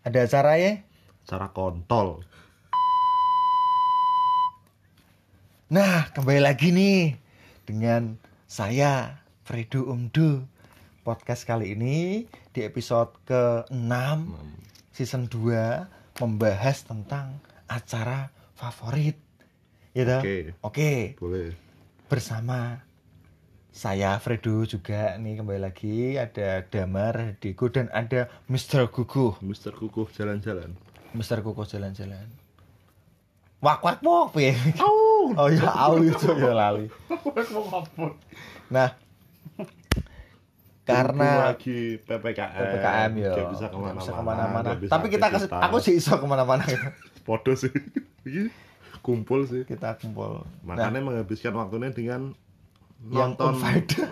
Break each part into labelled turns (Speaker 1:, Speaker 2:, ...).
Speaker 1: Ada acara ya?
Speaker 2: Cara kontol.
Speaker 1: Nah, kembali lagi nih dengan saya Fredo Umdo. Podcast kali ini di episode ke-6 season 2 membahas tentang acara favorit. Ya?
Speaker 2: Oke.
Speaker 1: Oke.
Speaker 2: Boleh.
Speaker 1: Bersama saya Fredo juga nih kembali lagi ada Damar, Diko dan ada Mr. Guguh.
Speaker 2: Mister Kukuh jalan-jalan.
Speaker 1: Mr. Kukuh jalan-jalan. Wak wak wak piye? Oh ya au itu ya lali. Nah, karena
Speaker 2: lagi PPKM.
Speaker 1: PPKM ya
Speaker 2: bisa
Speaker 1: ke
Speaker 2: mana-mana.
Speaker 1: bisa
Speaker 2: ke mana-mana.
Speaker 1: Tapi kita
Speaker 2: aktivitas.
Speaker 1: aku sih iso ke mana-mana ya.
Speaker 2: Podo sih. Kumpul sih.
Speaker 1: Kita kumpul. Nah,
Speaker 2: Makanya menghabiskan waktunya dengan nonton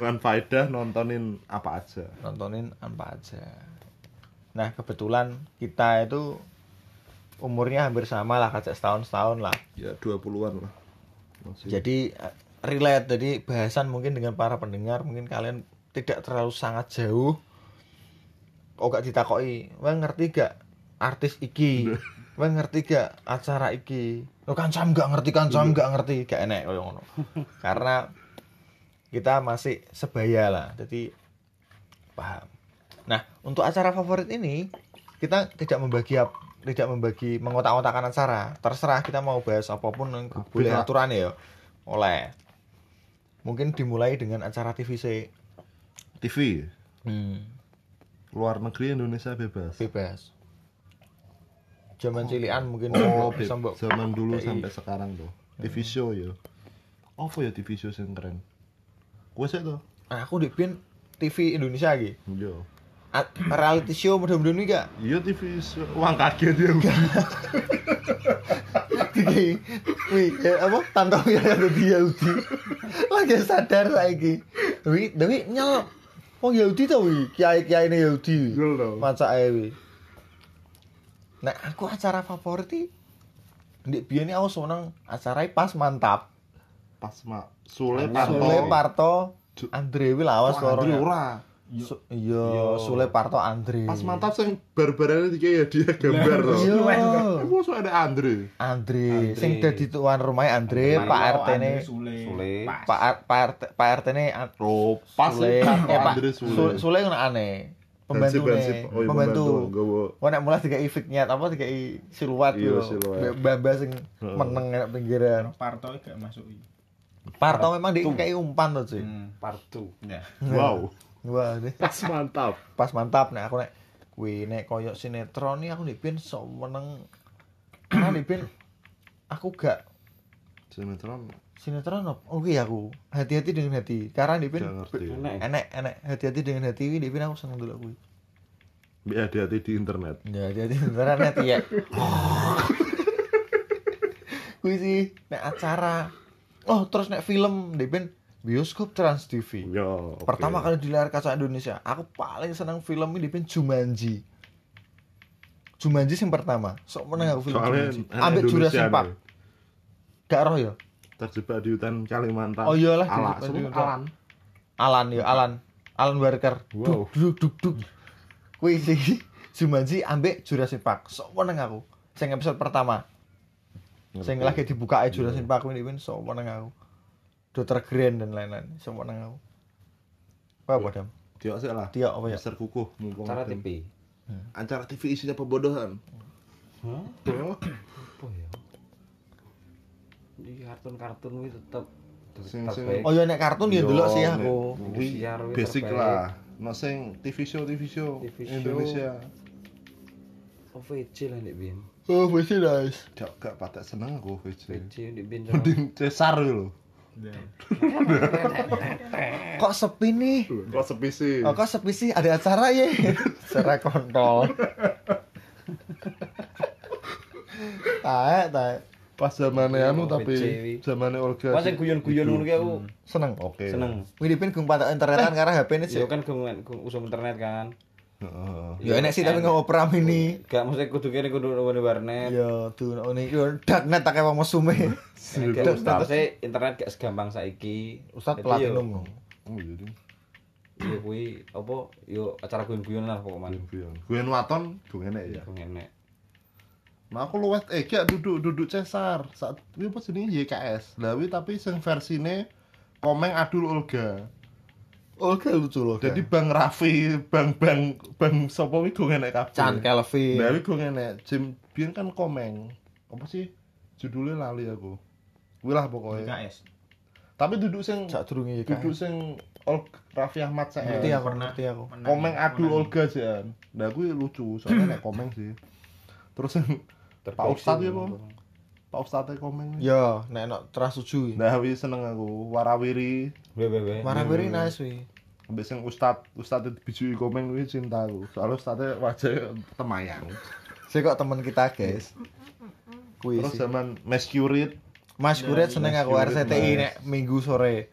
Speaker 1: unfaedah.
Speaker 2: nontonin apa aja.
Speaker 1: nontonin apa aja. Nah, kebetulan kita itu umurnya hampir sama lah, kayak setahun setahun lah.
Speaker 2: Ya 20-an lah. Masih.
Speaker 1: Jadi eh, relate, jadi bahasan mungkin dengan para pendengar mungkin kalian tidak terlalu sangat jauh. Kok gak ditakoki, "Wah ngerti gak artis iki? Wah ngerti gak acara iki?" Lo kan sam gak ngerti kan sam gak ngerti, gak enek koyo ngono. Karena kita masih sebaya lah, jadi paham. Nah, untuk acara favorit ini kita tidak membagi tidak membagi mengotak-otakan acara. Terserah kita mau bahas apa pun yang boleh aturan ya. Oleh. Mungkin dimulai dengan acara TVC.
Speaker 2: TV
Speaker 1: Hmm,
Speaker 2: luar negeri Indonesia bebas.
Speaker 1: bebas. Zaman cilian mungkin
Speaker 2: Oh,
Speaker 1: bisa
Speaker 2: zaman dulu
Speaker 1: KI.
Speaker 2: sampai sekarang tuh. TV show ya. Apa ya TV show yang keren? Gue sih tuh.
Speaker 1: Nah, aku di pin TV Indonesia lagi.
Speaker 2: Iya.
Speaker 1: Reality show mudah-mudahan ini gak?
Speaker 2: Iya TV. Uang kaget ya.
Speaker 1: Iki, wih, ya apa? Tantowi ada di Yahudi. Lagi sadar saiki. Wi, dewi nyel. Oh Yahudi tau wi, kiai-kiai ini Yahudi. Maca ae wi. Nah, aku acara favorit Ndek biyen aku seneng acara pas mantap.
Speaker 2: Pas mak Sule Parto.
Speaker 1: Sule Parto, Andre wi lawas
Speaker 2: Oh. Andri ora.
Speaker 1: Iya,
Speaker 2: Iya.
Speaker 1: Sule Parto Andre.
Speaker 2: Pas mantap sing barbaran iki ya dia gambar tuh.
Speaker 1: Iya.
Speaker 2: Aku so ada Andre.
Speaker 1: Andre,
Speaker 3: Andre.
Speaker 1: sing dadi tuan rumah Andre, Pak RT ne
Speaker 3: Sule.
Speaker 4: Sule.
Speaker 1: Pak Pak RT Pak RT ne
Speaker 2: Oh, pas
Speaker 1: Sule, eh,
Speaker 2: Andre
Speaker 1: Sule,
Speaker 2: Sule.
Speaker 1: Sule ngono aneh. Pembantu
Speaker 2: Oh, iya,
Speaker 1: pembantu.
Speaker 2: Gowo.
Speaker 1: Wah nek mulai dikai vignette apa dikai siluet
Speaker 2: Iya,
Speaker 1: gitu.
Speaker 2: siluet.
Speaker 1: Mbak sing meneng nek pinggiran.
Speaker 3: Parto gak masuk iki.
Speaker 1: Parto memang dikai umpan tuh sih.
Speaker 3: Hmm.
Speaker 4: Partu.
Speaker 3: Ya.
Speaker 2: Wow.
Speaker 1: Wah, ini
Speaker 2: Pas mantap.
Speaker 1: pas mantap nek aku nek kuwi nek koyo sinetron nih aku dipin sok meneng. Karena dipin aku gak
Speaker 2: Sinetron
Speaker 1: sinetron apa? Oke aku. Hati-hati dengan hati. Karena dipin enek enek hati-hati dengan hati ini dipin aku seneng dulu kuwi.
Speaker 2: Bi hati-hati di internet.
Speaker 1: Ya, hati-hati beneran hati ya. Kuwi sih nek acara. Oh, terus nek film dipin bioskop Trans TV.
Speaker 2: Ya, oke.
Speaker 1: Pertama kali di layar kaca Indonesia, aku paling seneng film ini dipin Jumanji. Jumanji sing pertama. Sok meneng aku film
Speaker 2: Soalnya
Speaker 1: Jumanji. Ambek Jurassic Park.
Speaker 2: nih,
Speaker 1: Gak roh ya?
Speaker 2: terjebak di hutan Kalimantan.
Speaker 1: Oh iyalah,
Speaker 2: Ala,
Speaker 1: di hutan.
Speaker 2: Alan.
Speaker 1: Alan ya, Alan. Alan Walker.
Speaker 2: Wow.
Speaker 1: Duk duk duk duk. Kuwi sih Jumanji ambek Jurassic Park. Sok meneng aku. Sing episode pertama. Sing lagi dibuka aja Jurassic Park ini pun sok meneng aku. Dr. Grant dan lain-lain. Sok meneng aku. Apa apa dam?
Speaker 2: Tiok sih lah.
Speaker 1: Tiok apa ya?
Speaker 2: Mister Kukuh mumpung
Speaker 4: Cara
Speaker 2: ada.
Speaker 4: TV.
Speaker 2: Acara TV isinya pembodohan.
Speaker 4: Hah?
Speaker 2: Oh,
Speaker 4: Apa ya? Di kartun-kartun kuwi tetep
Speaker 2: Sing- sing-.
Speaker 1: Oh ya nek kartun ya dulu sih aku.
Speaker 2: Kuwi
Speaker 4: Siar kuwi
Speaker 2: basic
Speaker 4: terbaik.
Speaker 2: lah. No sing TV show TV show
Speaker 4: TV show.
Speaker 2: Indonesia.
Speaker 4: OVJ lah nek biyen.
Speaker 1: Oh, masih nice.
Speaker 2: Gak gak patek seneng aku VJ.
Speaker 4: OVJ nek biyen.
Speaker 2: Mending Cesar lho.
Speaker 1: Kok sepi nih?
Speaker 2: Kok sepi sih?
Speaker 1: Oh, kok sepi sih? Ada acara ya? Secara kontol. Taek, taek.
Speaker 2: Pas zamannya anu tapi zamannya Olga.
Speaker 4: Pas sing guyon-guyon ngono ki aku
Speaker 1: Seneng.
Speaker 2: Oke.
Speaker 4: seneng.
Speaker 1: Widipin gung pada internetan karena HP ini sih.
Speaker 4: Ya kan gung usum internet kan.
Speaker 2: Heeh.
Speaker 1: Ya enek sih tapi nggak opera mini.
Speaker 4: Gak mesti kudu kene kudu ngene warnet.
Speaker 1: Ya tuh ini yo darknet tak kayak wong mesume.
Speaker 4: Gak usah internet gak segampang saiki.
Speaker 1: Ustaz
Speaker 4: Jadi yo,
Speaker 1: platinum.
Speaker 2: Oh iya ding.
Speaker 4: ya kuwi apa yo acara guyon-guyonan lah pokoknya
Speaker 2: Guyon. Guyon waton gue enek ya.
Speaker 4: Kok enek
Speaker 2: Nah aku luwet eh gak duduk duduk Cesar. Saat ini apa jenenge YKS. Lah kuwi tapi sing versine Komeng Adul Olga.
Speaker 1: Olga lucu loh.
Speaker 2: Jadi Bang Raffi, Bang Bang Bang sapa kuwi gue enek kabeh.
Speaker 1: Chan Kelvin.
Speaker 2: Nah, kuwi gue enek. Jim biyen kan Komeng. Apa sih? Judulnya lali aku. Kuwi lah pokoknya.
Speaker 3: BKS.
Speaker 2: Tapi duduk sing
Speaker 1: Sak durunge
Speaker 2: duduk sing Ol Raffi Ahmad saya.
Speaker 1: Ngerti aku,
Speaker 3: Pernah.
Speaker 1: ngerti aku.
Speaker 2: Komeng
Speaker 3: Menang.
Speaker 2: Olga jan. Nah kuwi lucu, soalnya nek Komeng sih. Terus yang Pak Ustadz ya, Bang? Pak Ustadz Komeng.
Speaker 1: Ya, nek nek teras suju.
Speaker 2: Nah, wis seneng aku. Warawiri,
Speaker 4: be.
Speaker 1: Marah very nice wi.
Speaker 2: ambek sing Ustad, Ustad bijui Komeng kuwi cinta aku. Soalnya Ustadnya wajah temayang.
Speaker 1: Saya kok teman kita, guys. Kuwi
Speaker 2: Terus zaman Mas Curit
Speaker 1: Mas Kuret seneng aku RCTI
Speaker 2: nice.
Speaker 1: nek minggu sore.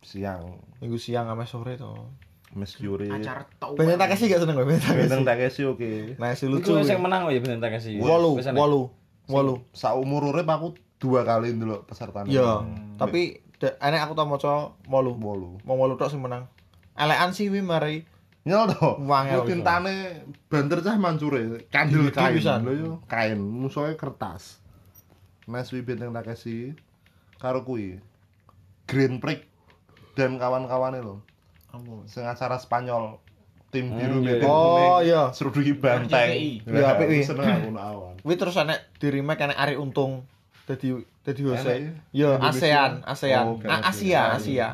Speaker 2: siang,
Speaker 1: Minggu siang sama sore to.
Speaker 2: Mas Curit.
Speaker 3: Acara tau.
Speaker 1: Banyak tak kasih gak seneng gue, banyak tak
Speaker 2: Benteng
Speaker 1: kasih.
Speaker 2: Takeshi oke.
Speaker 1: Nah, si
Speaker 4: Lucu
Speaker 1: lucu.
Speaker 4: sing menang oh ya bener tak kasih.
Speaker 1: Walu,
Speaker 4: enek.
Speaker 1: Walu.
Speaker 2: Saumur urip aku dua kali dulu peserta.
Speaker 1: Ya, tapi de- enek aku tau maca walu.
Speaker 2: bolu.
Speaker 1: Mau walu tok sing menang. Elekan sih wi mari.
Speaker 2: Nyel to.
Speaker 1: Bisa.
Speaker 2: tintane banter cah mancure. Kandel
Speaker 1: Gini
Speaker 2: kain lho yo, kain, musuhe kertas. Mas wi benteng Takeshi karo kuwi. Green Prick dan kawan-kawannya lho. Sing acara Spanyol. Tim
Speaker 4: Hmm,
Speaker 2: biru
Speaker 4: iya,
Speaker 2: biru
Speaker 4: iya.
Speaker 1: Oh, iya.
Speaker 2: Seruduki banteng.
Speaker 3: RCTI.
Speaker 1: Iya, apik, wi.
Speaker 2: Seneng aku awan.
Speaker 1: Wi terus enek di remake enek Ari Untung dadi dadi
Speaker 2: iya.
Speaker 1: Yo,
Speaker 2: Indonesia.
Speaker 1: ASEAN, ASEAN.
Speaker 2: Oh, oke.
Speaker 1: Asia, Asia.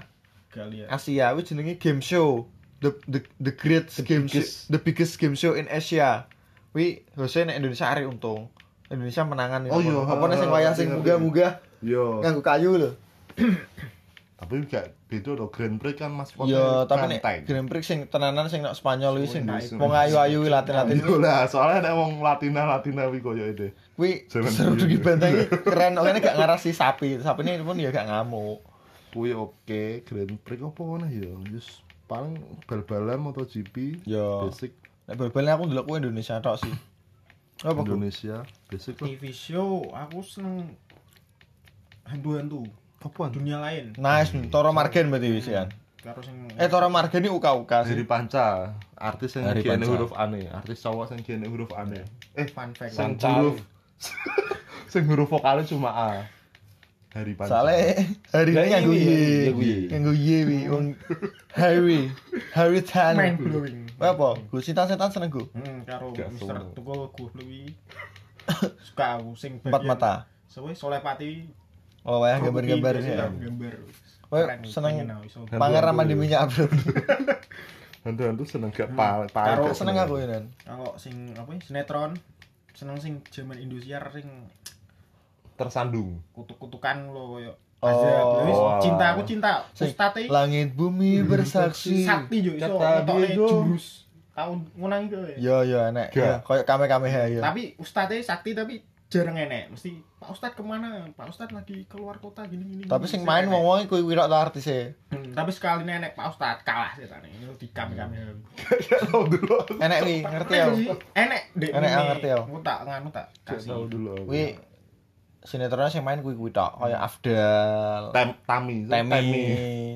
Speaker 3: Galia.
Speaker 1: Asia wi jenenge game show. The the the great game show, the biggest game show in Asia. Wi Jose nek Indonesia Ari Untung. Indonesia menangan
Speaker 2: Oh, iya,
Speaker 1: Apa nih sing wayang sing munggah-munggah
Speaker 2: Yo.
Speaker 1: nganggo kayu lho.
Speaker 2: Tapi gak beda to Grand Prix kan Mas
Speaker 1: Yo, tapi
Speaker 2: banteng.
Speaker 1: Grand Prix sing tenanan sing nek Spanyol wi sing wong ayu-ayu wi Latin-Latin
Speaker 2: Yo lah, soalnya nek wong Latina Latina wi koyo ide.
Speaker 1: Kuwi seru di benteng keren ini gak ngarasi sapi. Sapi ini pun ya gak ngamuk.
Speaker 2: Kuwi oke, Grand Prix apa ngono ya? Just paling bal-balan MotoGP,
Speaker 1: Yo.
Speaker 2: basic
Speaker 1: Nek bal-balan aku ndelok kuwi Indonesia tok sih. Apa?
Speaker 2: Indonesia, basic lah.
Speaker 3: TV show aku seneng hantu-hantu
Speaker 2: Apaan?
Speaker 3: dunia lain.
Speaker 1: Nice, Toro Margen berarti wis kan.
Speaker 3: Karo sing
Speaker 1: Eh Toro Margen ini uka-uka
Speaker 2: Dari
Speaker 1: sih.
Speaker 2: Panca, artis yang
Speaker 1: Dari Panca.
Speaker 2: huruf aneh, artis cowok yang gene huruf aneh. Eh,
Speaker 3: fun fact.
Speaker 2: sing
Speaker 4: Panca.
Speaker 2: huruf sing huruf vokalnya cuma A. Dari Panca.
Speaker 1: Soale hari ini nganggo
Speaker 4: iya,
Speaker 1: Y.
Speaker 4: iya, iya.
Speaker 1: Nganggo Y wi wong Harry. Harry Tan.
Speaker 3: mind blowing.
Speaker 1: Apa? Gue setan-setan seneng gue.
Speaker 3: Hmm, karo Mister. Tukul gue lebih suka aku sing
Speaker 1: Empat mata.
Speaker 3: Soalnya Solepati
Speaker 1: Oh, wayang gambar-gambar
Speaker 3: sih.
Speaker 1: sih.
Speaker 3: Gambar.
Speaker 1: Wah,
Speaker 3: Keren,
Speaker 1: seneng. Pangeran mandi minyak bro.
Speaker 2: Hantu-hantu seneng gak pa, pa
Speaker 3: Karo
Speaker 2: gak
Speaker 1: Seneng aku ini.
Speaker 3: Kalau sing apa ya, sinetron seneng sing zaman Indosiar sing
Speaker 2: tersandung.
Speaker 3: kutuk-kutukan lo koyo
Speaker 1: Oh.
Speaker 2: Oh.
Speaker 3: cinta aku cinta
Speaker 1: Sing
Speaker 3: Ustate
Speaker 1: Langit bumi bersaksi.
Speaker 3: sakti yo iso
Speaker 2: Diego.
Speaker 3: jurus tahun ngunang itu ya.
Speaker 1: Yo yo enek.
Speaker 2: Gak.
Speaker 1: Ya, Kayak kame-kameha ya.
Speaker 3: Tapi ustadnya sakti tapi jarang enek. Mesti Pak Ustad ke mana? Pak Ustad lagi keluar kota gini gini.
Speaker 1: Tapi
Speaker 3: gini."
Speaker 1: sing main
Speaker 3: enek.
Speaker 1: wong-wong kuwi wirok ta artise.
Speaker 3: Hmm, tapi sekali nenek Pak Ustad kalah sih tadi. Ini di kami kami.
Speaker 2: Tahu dulu.
Speaker 1: Enek wi, ngerti ya.
Speaker 3: Enek dek.
Speaker 1: Enek, ngerti ya.
Speaker 3: Aku tak nganu tak
Speaker 2: Tahu dulu.
Speaker 1: Kuwi sinetronnya sing main kuwi kuwi tok, kaya Afdal,
Speaker 2: Tem, Tami,
Speaker 1: Temi.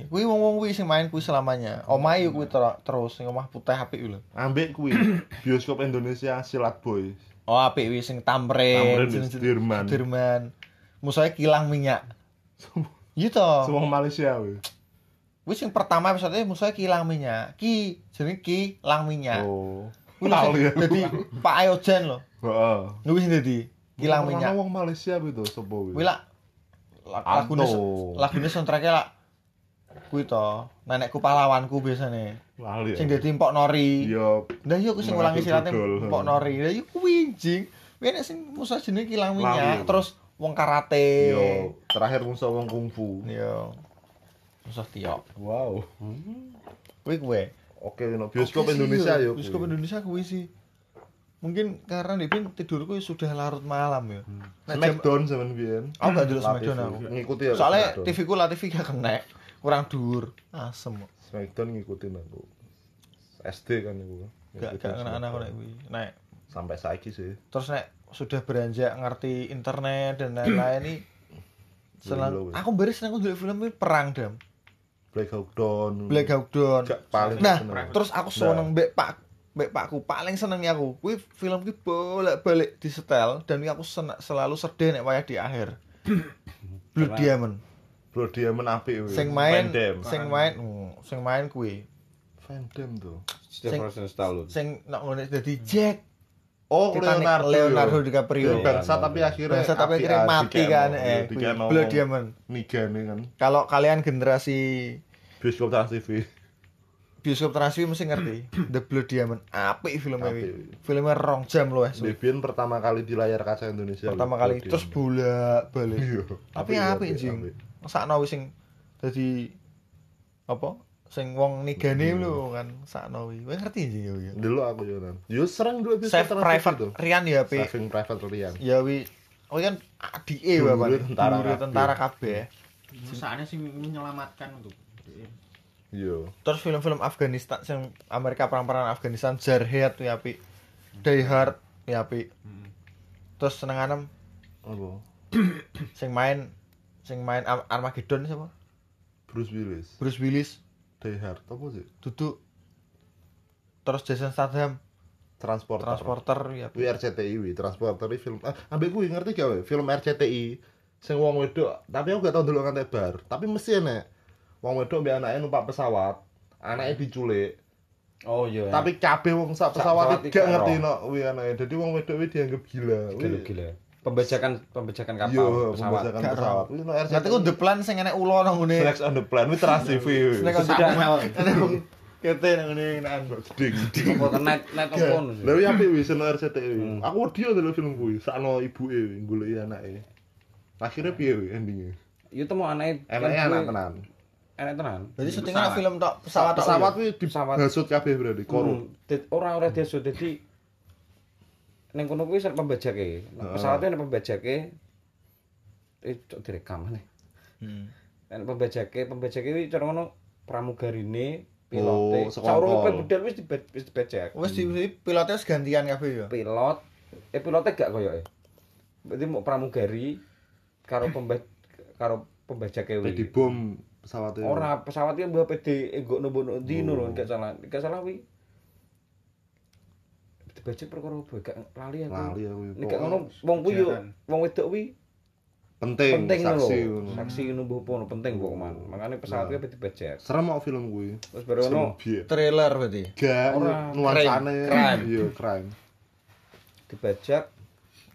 Speaker 1: Kuwi wong-wong kuwi sing main kuwi selamanya. Omah yo kuwi ter- terus sing omah putih apik kuwi lho.
Speaker 2: Ambek kuwi bioskop Indonesia Silat Boy.
Speaker 1: Oh apik kuwi sing Tamrin,
Speaker 2: Tamrin, Sudirman.
Speaker 1: Sudirman. Musuhnya kilang minyak. Iya toh.
Speaker 2: Semua Malaysia weh.
Speaker 1: Kuwi sing pertama episode musuhnya kilang minyak. Ki jenenge Ki Lang minyak.
Speaker 2: Oh.
Speaker 1: Kuwi
Speaker 2: Tahu ya.
Speaker 1: dadi Pak Ayojan lho.
Speaker 2: Heeh.
Speaker 1: Kuwi sing dadi kilang minyak.
Speaker 2: wong Malaysia itu sopo weh.
Speaker 1: Kuwi lah la- lagune lagune soundtrack-e lah kuwi to nenekku pahlawanku biasane
Speaker 2: Lali.
Speaker 1: sing dadi Empok Nori
Speaker 2: Yo
Speaker 1: Lah iya aku sing ngulangi silate. Empok Nori. Lah iya kuwi jing. Kuwi nek sing musuh jenenge kilang minyak
Speaker 2: Lali.
Speaker 1: terus wong karate.
Speaker 2: yo terakhir musuh wong kungfu.
Speaker 1: Iya. Musuh tiok.
Speaker 2: Wow.
Speaker 1: Kuwi kuwi.
Speaker 2: Oke, no bioskop Indonesia
Speaker 1: iya.
Speaker 2: yo.
Speaker 1: Bioskop Indonesia kuwi sih. Mungkin karena Dipin tidurku sudah larut malam ya. Nek jam-
Speaker 2: Smackdown zaman biyen.
Speaker 1: Aku gak dulu Smackdown aku.
Speaker 2: Ngikuti ya.
Speaker 1: Soalnya. TV ku lah TV gak kena. Kurang dhuwur. Asem.
Speaker 2: Smackdown ngikutin aku. SD kan aku.
Speaker 1: Gak
Speaker 2: Ngikutin
Speaker 1: gak kena anak nek kuwi. Nek
Speaker 2: Sampai saiki sih.
Speaker 1: terus nek sudah beranjak ngerti internet dan lain-lain ini senang aku beres senang dulu film ini perang dam
Speaker 2: Black Hawk Down.
Speaker 1: Black Hawk Down.
Speaker 2: Gak paling
Speaker 1: Nah,
Speaker 2: seneng.
Speaker 1: terus aku seneng mbek Pak mbek Pakku paling senengnya aku. Kuwi film ki bolak-balik di setel dan aku sen- selalu sedih nek wayah di akhir. Blood Diamond.
Speaker 2: Blood Diamond apik kuwi.
Speaker 1: Sing main sing main oh, sing main kuwi.
Speaker 2: Van Damme tuh.
Speaker 4: Stephen Stallone.
Speaker 1: Sing nek ngene dadi Jack
Speaker 2: Oh,
Speaker 1: Titanic,
Speaker 2: Leonardo.
Speaker 1: Leonardo DiCaprio.
Speaker 2: Iya, Bangsa tapi akhirnya
Speaker 1: Bangsa tapi
Speaker 2: api-
Speaker 1: akhirnya
Speaker 2: api
Speaker 1: mati kan eh Blood Diamond.
Speaker 2: Nigane kan.
Speaker 1: Kalau kalian generasi
Speaker 2: Bioskop Trans TV.
Speaker 1: bioskop Trans TV mesti ngerti The Blood Diamond apik filmnya kuwi. Filmnya rong jam loh eh.
Speaker 2: Debian pertama kali di layar kaca Indonesia.
Speaker 1: pertama kali terus
Speaker 2: Diamond.
Speaker 1: bolak-balik.
Speaker 2: Iya.
Speaker 1: Tapi apik jing. Sakno wis sing dadi apa? Sing wong nigane
Speaker 2: Iya.
Speaker 1: lho kan sakno kuwi. Kowe ngerti jing ya.
Speaker 2: Dulu aku yo nan. Yo sering dulu
Speaker 1: Save Private
Speaker 2: tuh.
Speaker 1: Rian ya apik.
Speaker 2: Saving Private Ryan.
Speaker 1: Ya wi Oh kan adike bapak.
Speaker 2: tentara kabeh.
Speaker 1: tentara kabeh.
Speaker 3: Saatnya sih menyelamatkan untuk
Speaker 2: Iya.
Speaker 1: Terus film-film Afghanistan sing Amerika perang-perang Afghanistan Jarhead ya apik. Die Hard ya apik. Terus senenganem
Speaker 2: Apa?
Speaker 1: sing main sing main Ar- Armageddon siapa?
Speaker 2: Bruce Willis.
Speaker 1: Bruce Willis,
Speaker 2: Die Hard. Apa sih?
Speaker 1: duduk terus Jason Statham
Speaker 2: Transporter.
Speaker 1: transporter ya
Speaker 2: Wi RCTI wi transporter wi film ah ambek kuwi ngerti gak we film RCTI sing wong wedok tapi aku gak tau dulu nganti bar tapi mesti enek wong wedok mbek anake numpak pesawat anake diculik
Speaker 4: Oh iya.
Speaker 2: tapi kabeh wong sak pesawat gak ngerti no wi anake dadi wong wedok wi dianggap gila
Speaker 4: gila gila. Pembajakan pembajakan kapal
Speaker 2: Iya,
Speaker 4: pesawat.
Speaker 2: pembajakan pesawat.
Speaker 1: Ngerti ku the plan sing enek ulo nang ngene
Speaker 2: Snacks on the plan wi Trans TV.
Speaker 1: Snack on the
Speaker 3: Samuel.
Speaker 1: plan kete nang ngene nang
Speaker 2: Ding.
Speaker 4: Apa net net sih?
Speaker 2: Lha wi apik wi seno RCTI. wi. Aku wedi ndelok film kuwi sakno ibuke goleki anake. Akhirnya piye wi endingnya?
Speaker 4: Yo temu anake
Speaker 2: Anake anak tenan.
Speaker 4: Enak tenan.
Speaker 1: Berarti syutingnya film tok pesawat tok.
Speaker 2: pesawat
Speaker 1: ya?
Speaker 2: kuwi
Speaker 4: Pesawat.
Speaker 2: dihasut kabeh berarti korup.
Speaker 4: Hmm, dit- ora ora dia sudah dadi ning kono kuwi sak pembajake. Pesawate nek pembajake eh cok direkam nih.
Speaker 1: Hmm.
Speaker 4: Nek pembajake, pembajake kuwi cara ngono pramugarine
Speaker 2: Oh,
Speaker 4: pilote.
Speaker 2: sekongkol.
Speaker 4: Saurupe budal wis dibajak.
Speaker 1: Wis gantian kabeh ya.
Speaker 4: Pilot eh pilote gak koyoke. Berarti mau pramugari karo pemba karo pembajake
Speaker 2: Kayak di
Speaker 4: kuwi.
Speaker 2: bom pesawatnya.
Speaker 4: Ora pesawat iki mbok PD enggo nopo dino lho gak salah. Gak salah kuwi. Dibajak perkara apa gak lali aku.
Speaker 2: Lali aku.
Speaker 4: Nek gak ngono wong kuwi yo wong wedok kuwi
Speaker 2: Penting,
Speaker 4: penting
Speaker 2: saksi. ngono.
Speaker 4: Saksi ngono mbok ono penting kok man. Makane pesawat kuwi dibajak.
Speaker 2: Serem kok film kuwi.
Speaker 4: Terus baru ono.
Speaker 1: Trailer berarti.
Speaker 2: Gak
Speaker 4: Ora.
Speaker 2: nuansane.
Speaker 1: Crime.
Speaker 2: Iya, crime.
Speaker 4: dibajak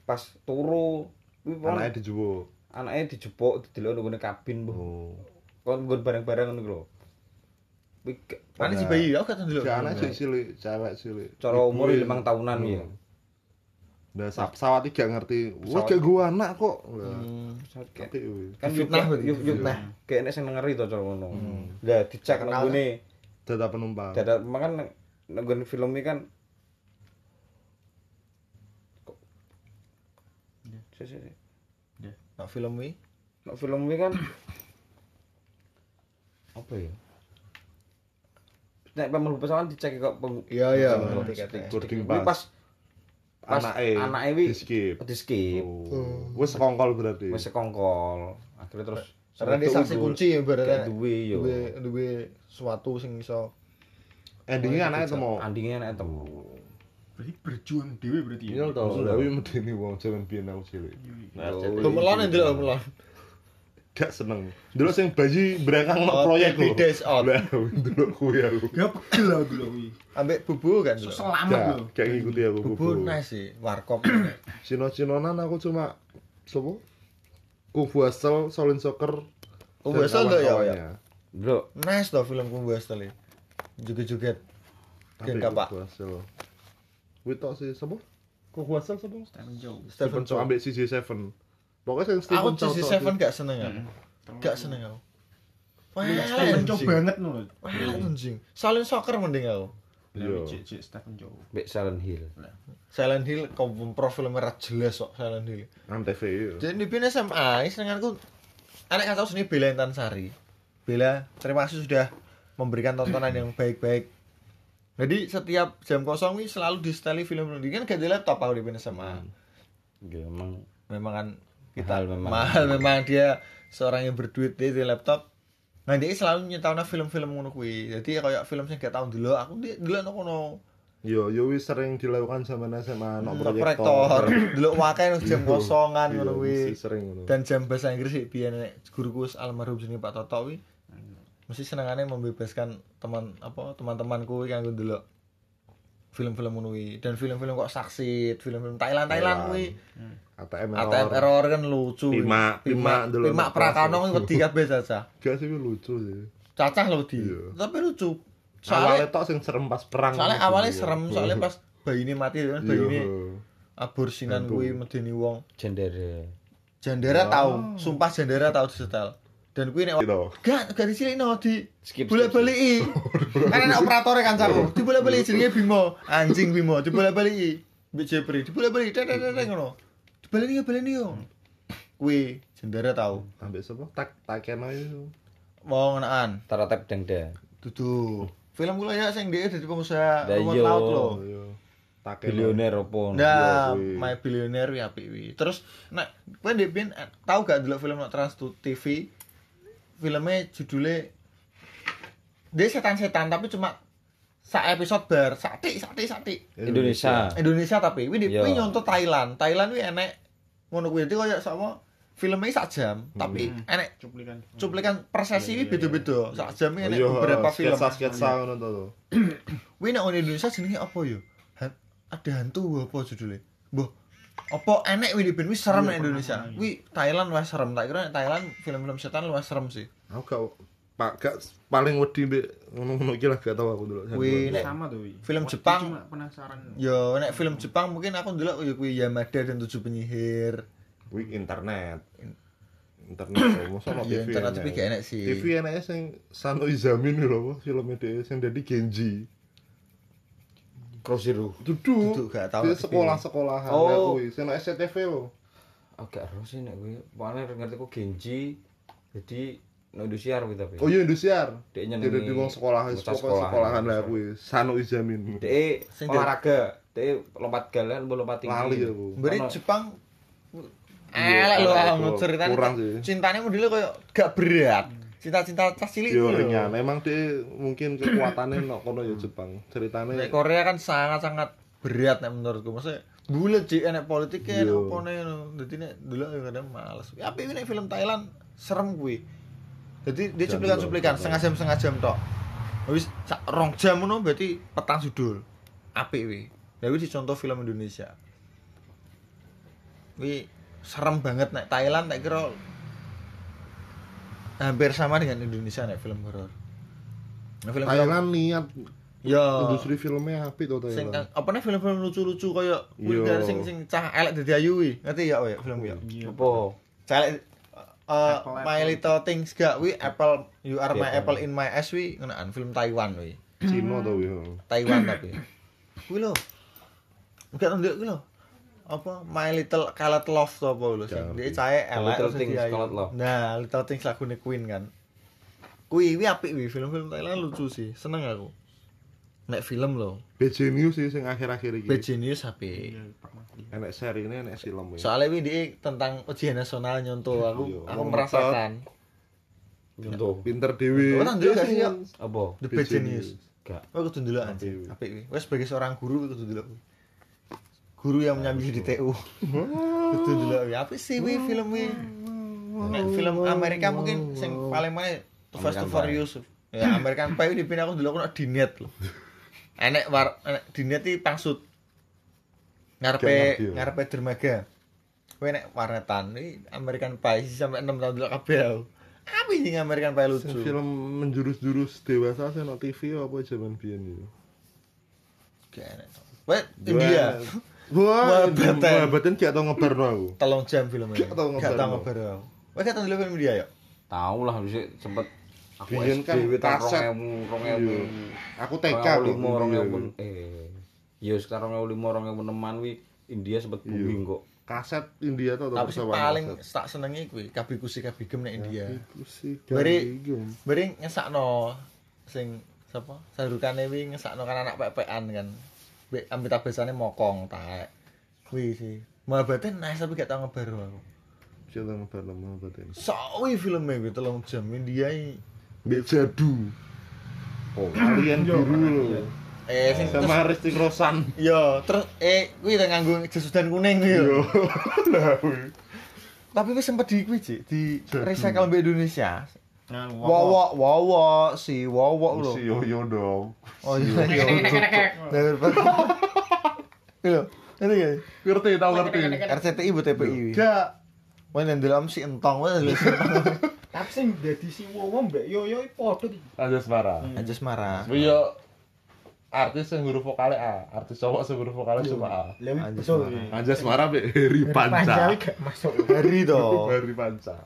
Speaker 4: pas turu
Speaker 2: Anake dijuwo.
Speaker 4: anake dijebok didelok nang kabin mbok.
Speaker 2: Oh.
Speaker 4: Kon nggon bareng-bareng ngono lho.
Speaker 1: Mana si bayi aku gak dulu.
Speaker 2: Gak anake cilik, cewek cilik.
Speaker 4: cara umur
Speaker 2: Ibuke-
Speaker 4: 5 tahunan ya.
Speaker 2: Nah, sa- pesawat iki gak ngerti. Wah, gak gua anak kok.
Speaker 1: Hmm.
Speaker 4: Kayak kan
Speaker 1: Fitnah
Speaker 4: yuk
Speaker 1: fitnah.
Speaker 4: kayak nek sing ngeri to cara ngono. Lah dicek nang
Speaker 1: Kenal.
Speaker 4: ngene
Speaker 2: Data penumpang.
Speaker 4: dada makan nang nggon film iki kan kok Si, si, si.
Speaker 1: Nah, film ini
Speaker 4: Nek film iki kan apa ya? Nek pemelu pesawat dicek kok pem
Speaker 1: Iya, iya.
Speaker 2: Boarding pass.
Speaker 4: pas pas
Speaker 2: Anake
Speaker 4: anake wi
Speaker 2: di skip.
Speaker 4: di skip.
Speaker 2: Oh. Wis sekongkol berarti.
Speaker 4: Wis sekongkol. Akhirnya terus
Speaker 1: karena dia saksi kunci ya berarti.
Speaker 4: duwe yo.
Speaker 1: Duwe duwe suatu sing iso
Speaker 2: Endingnya anaknya temu.
Speaker 4: Andingnya nek temu.
Speaker 3: berarti berjuang dewe berarti ya.
Speaker 2: Iya tau, tapi medeni wong jaman biyen aku cilik. Nah,
Speaker 4: Oh,
Speaker 1: Gemelan ndelok gemelan.
Speaker 2: Gak seneng. Dulu sing bayi berangkang no
Speaker 1: Oh,
Speaker 2: proyek lho.
Speaker 1: Days Out.
Speaker 2: Lah, dulu kuwi aku.
Speaker 3: Gak pegel lah dulu kuwi.
Speaker 1: Ambek bubu kan dulu.
Speaker 3: Selamat lho.
Speaker 2: gak ngikuti aku
Speaker 1: Bubu
Speaker 2: bubu.
Speaker 1: nice sih, warkop.
Speaker 2: Cino-cinonan aku cuma sopo? Kung Fu Hustle, Solin Soccer.
Speaker 1: Kung
Speaker 2: dan
Speaker 1: Fu Hustle ndak ya,
Speaker 2: kawan-kawannya.
Speaker 4: Bro,
Speaker 1: nice tuh film Kung Fu Hustle iki. Joget-joget.
Speaker 2: Tapi
Speaker 1: Gen kapak.
Speaker 2: Kung Fu Hustle. Kuwi tok sih sopo? Kung Fu Hustle sopo?
Speaker 3: Stephen Chow.
Speaker 2: Stephen Chow ambek CJ7. Pokoknya sing Stephen
Speaker 1: Aku
Speaker 2: tok
Speaker 1: Seven gak seneng aku. Gak seneng aku. Wah,
Speaker 3: Stephen Chow
Speaker 1: anjing.
Speaker 3: banget lho.
Speaker 1: Wah, anjing. Salin soccer mending aku.
Speaker 2: Iya.
Speaker 3: Cek Stephen Chow.
Speaker 4: Mbek Silent Hill.
Speaker 1: Silent Hill kompro film merah jelas kok Silent Hill.
Speaker 2: Antv iya.
Speaker 1: Jadi di PIN SMA, senenganku anak kan tahu sini Bella Intansari. Bella, terima kasih sudah memberikan tontonan yang baik-baik. Jadi setiap jam kosong ini selalu di setel film ini kan gak di laptop aku di PIN SMA.
Speaker 4: Ya emang
Speaker 1: Memang kan kita
Speaker 4: Mahal memang.
Speaker 1: mahal memang dia seorang yang berduit dia di laptop. Nah, dia selalu nyetawna film-film ngono kuwi. Jadi kayak film sing gak tau ndelok, aku ndelok nang kono.
Speaker 2: Yo yo wis sering dilakukan zaman SMA no
Speaker 1: Proyektor, ndelok wakai nang jam kosongan ngono kuwi. Dan jam bahasa Inggris sih biyen nek guruku almarhum jenenge Pak Toto kuwi. Mesti senengane membebaskan teman apa teman-temanku kanggo ndelok film-film kuwi. Dan film-film kok saksit, film-film Thailand Thailand kuwi.
Speaker 2: ATM
Speaker 1: ATM error kan lucu.
Speaker 2: Pima- Pima dulu
Speaker 1: Pima
Speaker 2: kelas.
Speaker 1: wedi kabeh cacah.
Speaker 2: Gak sih lucu sih.
Speaker 1: Cacah lho di.
Speaker 2: Iya.
Speaker 1: Tapi lucu.
Speaker 2: Awalnya
Speaker 1: Soalnya
Speaker 2: tok sing serem pas perang.
Speaker 1: soalnya awalnya
Speaker 2: iya.
Speaker 1: serem, soalnya pas bayi ini mati kan bayi ini
Speaker 2: Iya.
Speaker 1: aborsinan kuwi medeni wong.
Speaker 4: Jendere.
Speaker 1: Jandera
Speaker 2: Oh.
Speaker 1: tahu, sumpah Jandera tahu disetel. Dan kuwi nek
Speaker 2: Gitu.
Speaker 1: gak gak dicilikno di
Speaker 4: Skip,
Speaker 1: bolak-baliki. kan ana operatornya kan capo. Dibolak-baliki jenenge Bimo, anjing Bimo, dibolak-baliki. Mbek Jepri, dibolak-baliki tek ngono. Dibaleni yo baleni yo. Kuwi Jandera tahu.
Speaker 2: Ambek sapa? Tak takeno itu.
Speaker 1: Mau ngenaan.
Speaker 4: Taratep dengde.
Speaker 1: Dudu. Film kula ya sing dhek dadi pengusaha rumput
Speaker 4: iya.
Speaker 1: laut lho.
Speaker 2: Oh iya. Takeno.
Speaker 4: Bilioner opo.
Speaker 1: Nah. My Billionaire wi apik wi. Terus nek kowe ndek tau gak delok film Trans TV? Filmnya judulnya dia setan-setan tapi cuma sak episode bar, satik satik satik.
Speaker 4: Indonesia.
Speaker 1: Indonesia tapi wi
Speaker 4: Iya.
Speaker 1: wi nyontoh Thailand. Thailand wi enek ngono kuwi dadi koyo sama filmnya sak jam, tapi enek
Speaker 3: cuplikan
Speaker 1: cuplikan per sesi wi beda-beda. Sak jam wi enek
Speaker 2: Iya,
Speaker 1: beberapa film.
Speaker 2: sketsa-sketsa ngono to.
Speaker 1: Wih nek orang Indonesia jenenge apa yo? Ada hantu apa judulnya? Boh, apa enek wih ben wis serem nek Indonesia. Wih Thailand wis serem. Tak kira nek Thailand film-film setan luwih serem sih.
Speaker 2: Aku gak Pak gak paling wedi mbek ngono-ngono iki lah gak tau aku dulu.
Speaker 1: Kuwi nek
Speaker 3: sama tuh Wi.
Speaker 1: Film Jepang.
Speaker 3: cuma penasaran
Speaker 1: yo nek film Jepang mungkin aku ndelok yo kuwi Yamada dan Tujuh Penyihir.
Speaker 2: Kuwi internet. Internet mosok ono
Speaker 1: Iya,
Speaker 2: TV.
Speaker 1: internet tapi gak enek sih.
Speaker 2: TV enake sing Sano Izamin lho apa filmnya dhewe sing dadi Genji.
Speaker 4: Cross Zero.
Speaker 2: Duduk.
Speaker 1: Duduk, gak tau
Speaker 2: Di sekolah-sekolahan
Speaker 4: Oh.
Speaker 2: kuwi sing SCTV lho.
Speaker 4: Agak ero sih nek kuwi. Pokoknya ngerti ku Genji. Jadi no Indosiar kuwi tapi.
Speaker 2: Oh iya Indosiar.
Speaker 4: Dek
Speaker 2: Jadi
Speaker 4: nyenengi
Speaker 2: di wong sekolah sekolah
Speaker 4: sekolahan.
Speaker 2: sekolahan lah kuwi Sano Izamin.
Speaker 4: Dek olahraga. Dek lompat galan, mbok lompat tinggi.
Speaker 2: Lali aku.
Speaker 1: Beri
Speaker 4: Ono-
Speaker 1: Jepang
Speaker 2: Iya,
Speaker 1: elek lho
Speaker 2: kurang
Speaker 1: ceritanya cintanya modelnya koyo gak berat. Cinta-cinta tas cilik
Speaker 2: Yo ringan. Emang dia mungkin kekuatannya no kono ya Jepang. Ceritanya
Speaker 1: Nek Korea kan sangat-sangat berat nek menurutku. Maksudnya bulet sih enek politiknya enek apa nih Dadi nek dulu ya kadang males. Ya tapi nek film Thailand serem kuwi. Jadi dia cuplikan-cuplikan setengah jam setengah jam tok. Sak rong jam ngono berarti petang judul. Apik wi. Lah kuwi dicontoh film Indonesia. Wi serem banget nek Thailand tak kira hampir sama dengan Indonesia nek film horor. Nah, film
Speaker 2: Thailand niat
Speaker 1: ya
Speaker 2: industri filmnya apik to
Speaker 1: sing
Speaker 2: Thailand.
Speaker 1: apa nih film-film lucu-lucu kayak
Speaker 2: Iya.
Speaker 1: vulgar sing sing cah elek dadi ayu wi. Ngerti ya oh ya film ya.
Speaker 3: Iya.
Speaker 4: Apa?
Speaker 1: Cah elek uh,
Speaker 3: Apple,
Speaker 1: My
Speaker 3: Apple.
Speaker 1: Little Things gak wi Apple You Are My
Speaker 4: Iya.
Speaker 1: Apple in My Eyes wi ngenaan film Taiwan wi.
Speaker 2: Cina to yo.
Speaker 1: Taiwan tapi. Kuwi lho. Enggak ndek kuwi lho. Apa My Little Colored Love to apa lho sing
Speaker 2: Jangan.
Speaker 1: dia cah elek
Speaker 4: Little Things. Colored Love.
Speaker 1: Nah, Little Things lagune Queen kan. Kuwi wi apik wi film-film Thailand lucu sih. Seneng aku. Nek film lho.
Speaker 2: Bad Genius sih sing akhir-akhir iki.
Speaker 1: Bad Genius apik.
Speaker 3: Iya, pernah.
Speaker 2: Enek seri ini enek film ya.
Speaker 1: Soalnya ini dia tentang ujian nasional nyontoh aku
Speaker 2: Iya,
Speaker 1: aku merasakan
Speaker 4: Contoh.
Speaker 2: Pinter dewe.
Speaker 1: Oh, gak sih?
Speaker 4: Apa?
Speaker 1: The
Speaker 2: Bad
Speaker 1: Genius.
Speaker 4: Gak.
Speaker 1: Oh kudu ndelok
Speaker 2: Apik,
Speaker 1: anjing.
Speaker 2: wi.
Speaker 1: Apik wi. Wes sebagai seorang guru kudu ndelok. Guru yang menyambi di TU. Kudu ndelok wi. Apa sih wi film wi? Nek film Amerika mungkin sing paling mana Too Fast Too
Speaker 4: American
Speaker 1: Furious. Ya American Pie di aku ndelok ono di net lho. Enek war enek di net iki pangsut. Ngarepe
Speaker 2: ngerti, ya.
Speaker 1: ngarepe dermaga. Kowe nek warnetan iki American Pie sih sampai 6 tahun dulu kabeh. aku. Apa ini American Pie lucu?
Speaker 2: Film menjurus-jurus dewasa sing no TV apa zaman biyen yo.
Speaker 1: Gak enak. Wah, India.
Speaker 2: Wah,
Speaker 1: Baten.
Speaker 2: wah, baten gak tau ngebarno aku.
Speaker 1: Telung jam filmnya.
Speaker 2: Gak tau
Speaker 1: Gak
Speaker 2: ngebar,
Speaker 1: tau
Speaker 2: no.
Speaker 1: ngebar aku. Wah, gak tau dulu film India ya?
Speaker 4: Tahu lah bisa sempet aku
Speaker 2: Biyen kan kaset.
Speaker 4: 2000, 2000.
Speaker 2: Iya. Aku TK lho.
Speaker 4: lima
Speaker 2: Iya,
Speaker 4: orang
Speaker 2: iya.
Speaker 4: yang eh ya sekarang yang lima orang yang meneman wi India sempet
Speaker 2: Iya.
Speaker 4: booming kok
Speaker 2: Kaset India tuh
Speaker 1: Tapi paling tak senengi kuwi Kabi Kusi Kabi Gem nek India.
Speaker 2: Iku sih.
Speaker 1: Beri-. Beri ngesakno sing sapa? Sarukane wi ngesakno kan anak pepean kan. Amitabh Bachchan mokong taek. Kuwi sih. Mahabharata nice tapi gak tau ngebar aku.
Speaker 2: Bisa tau ngebarno baten.
Speaker 1: Sawi filmnya kuwi telung jam India iki
Speaker 2: Mbak Jadu. Oh, alien
Speaker 3: Yo,
Speaker 2: biru lho.
Speaker 3: iya.
Speaker 1: Eh sing
Speaker 2: Sama Risti Rosan.
Speaker 1: yo terus eh kuwi udah nganggo hujan kuning yo.
Speaker 2: Yo. Lah kuwi.
Speaker 1: Tapi wis sempet di kuwi Cik, di recycle Indonesia.
Speaker 3: Nah,
Speaker 1: Wowo, wowo, si wowo lho.
Speaker 2: Si Yoyo dong.
Speaker 1: Oh iya iya. Bener banget. Lho, ngerti gak?
Speaker 2: Ngerti tau ngerti.
Speaker 1: RCTI bu TPI.
Speaker 2: Gak.
Speaker 1: Wah yang dalam si entong si entong.
Speaker 3: Tapi sing dadi si Wowo Mbak Yoyo iki padha iki.
Speaker 2: Anjas marah.
Speaker 1: Aja marah.
Speaker 2: Yo artis yang huruf vokalnya A, artis cowok yang huruf vokalnya cuma A.
Speaker 1: Anjas marah.
Speaker 2: Anjas marah be Heri
Speaker 3: Panca
Speaker 2: Panca.
Speaker 3: gak masuk.
Speaker 1: Hari toh.
Speaker 2: Heri Panca.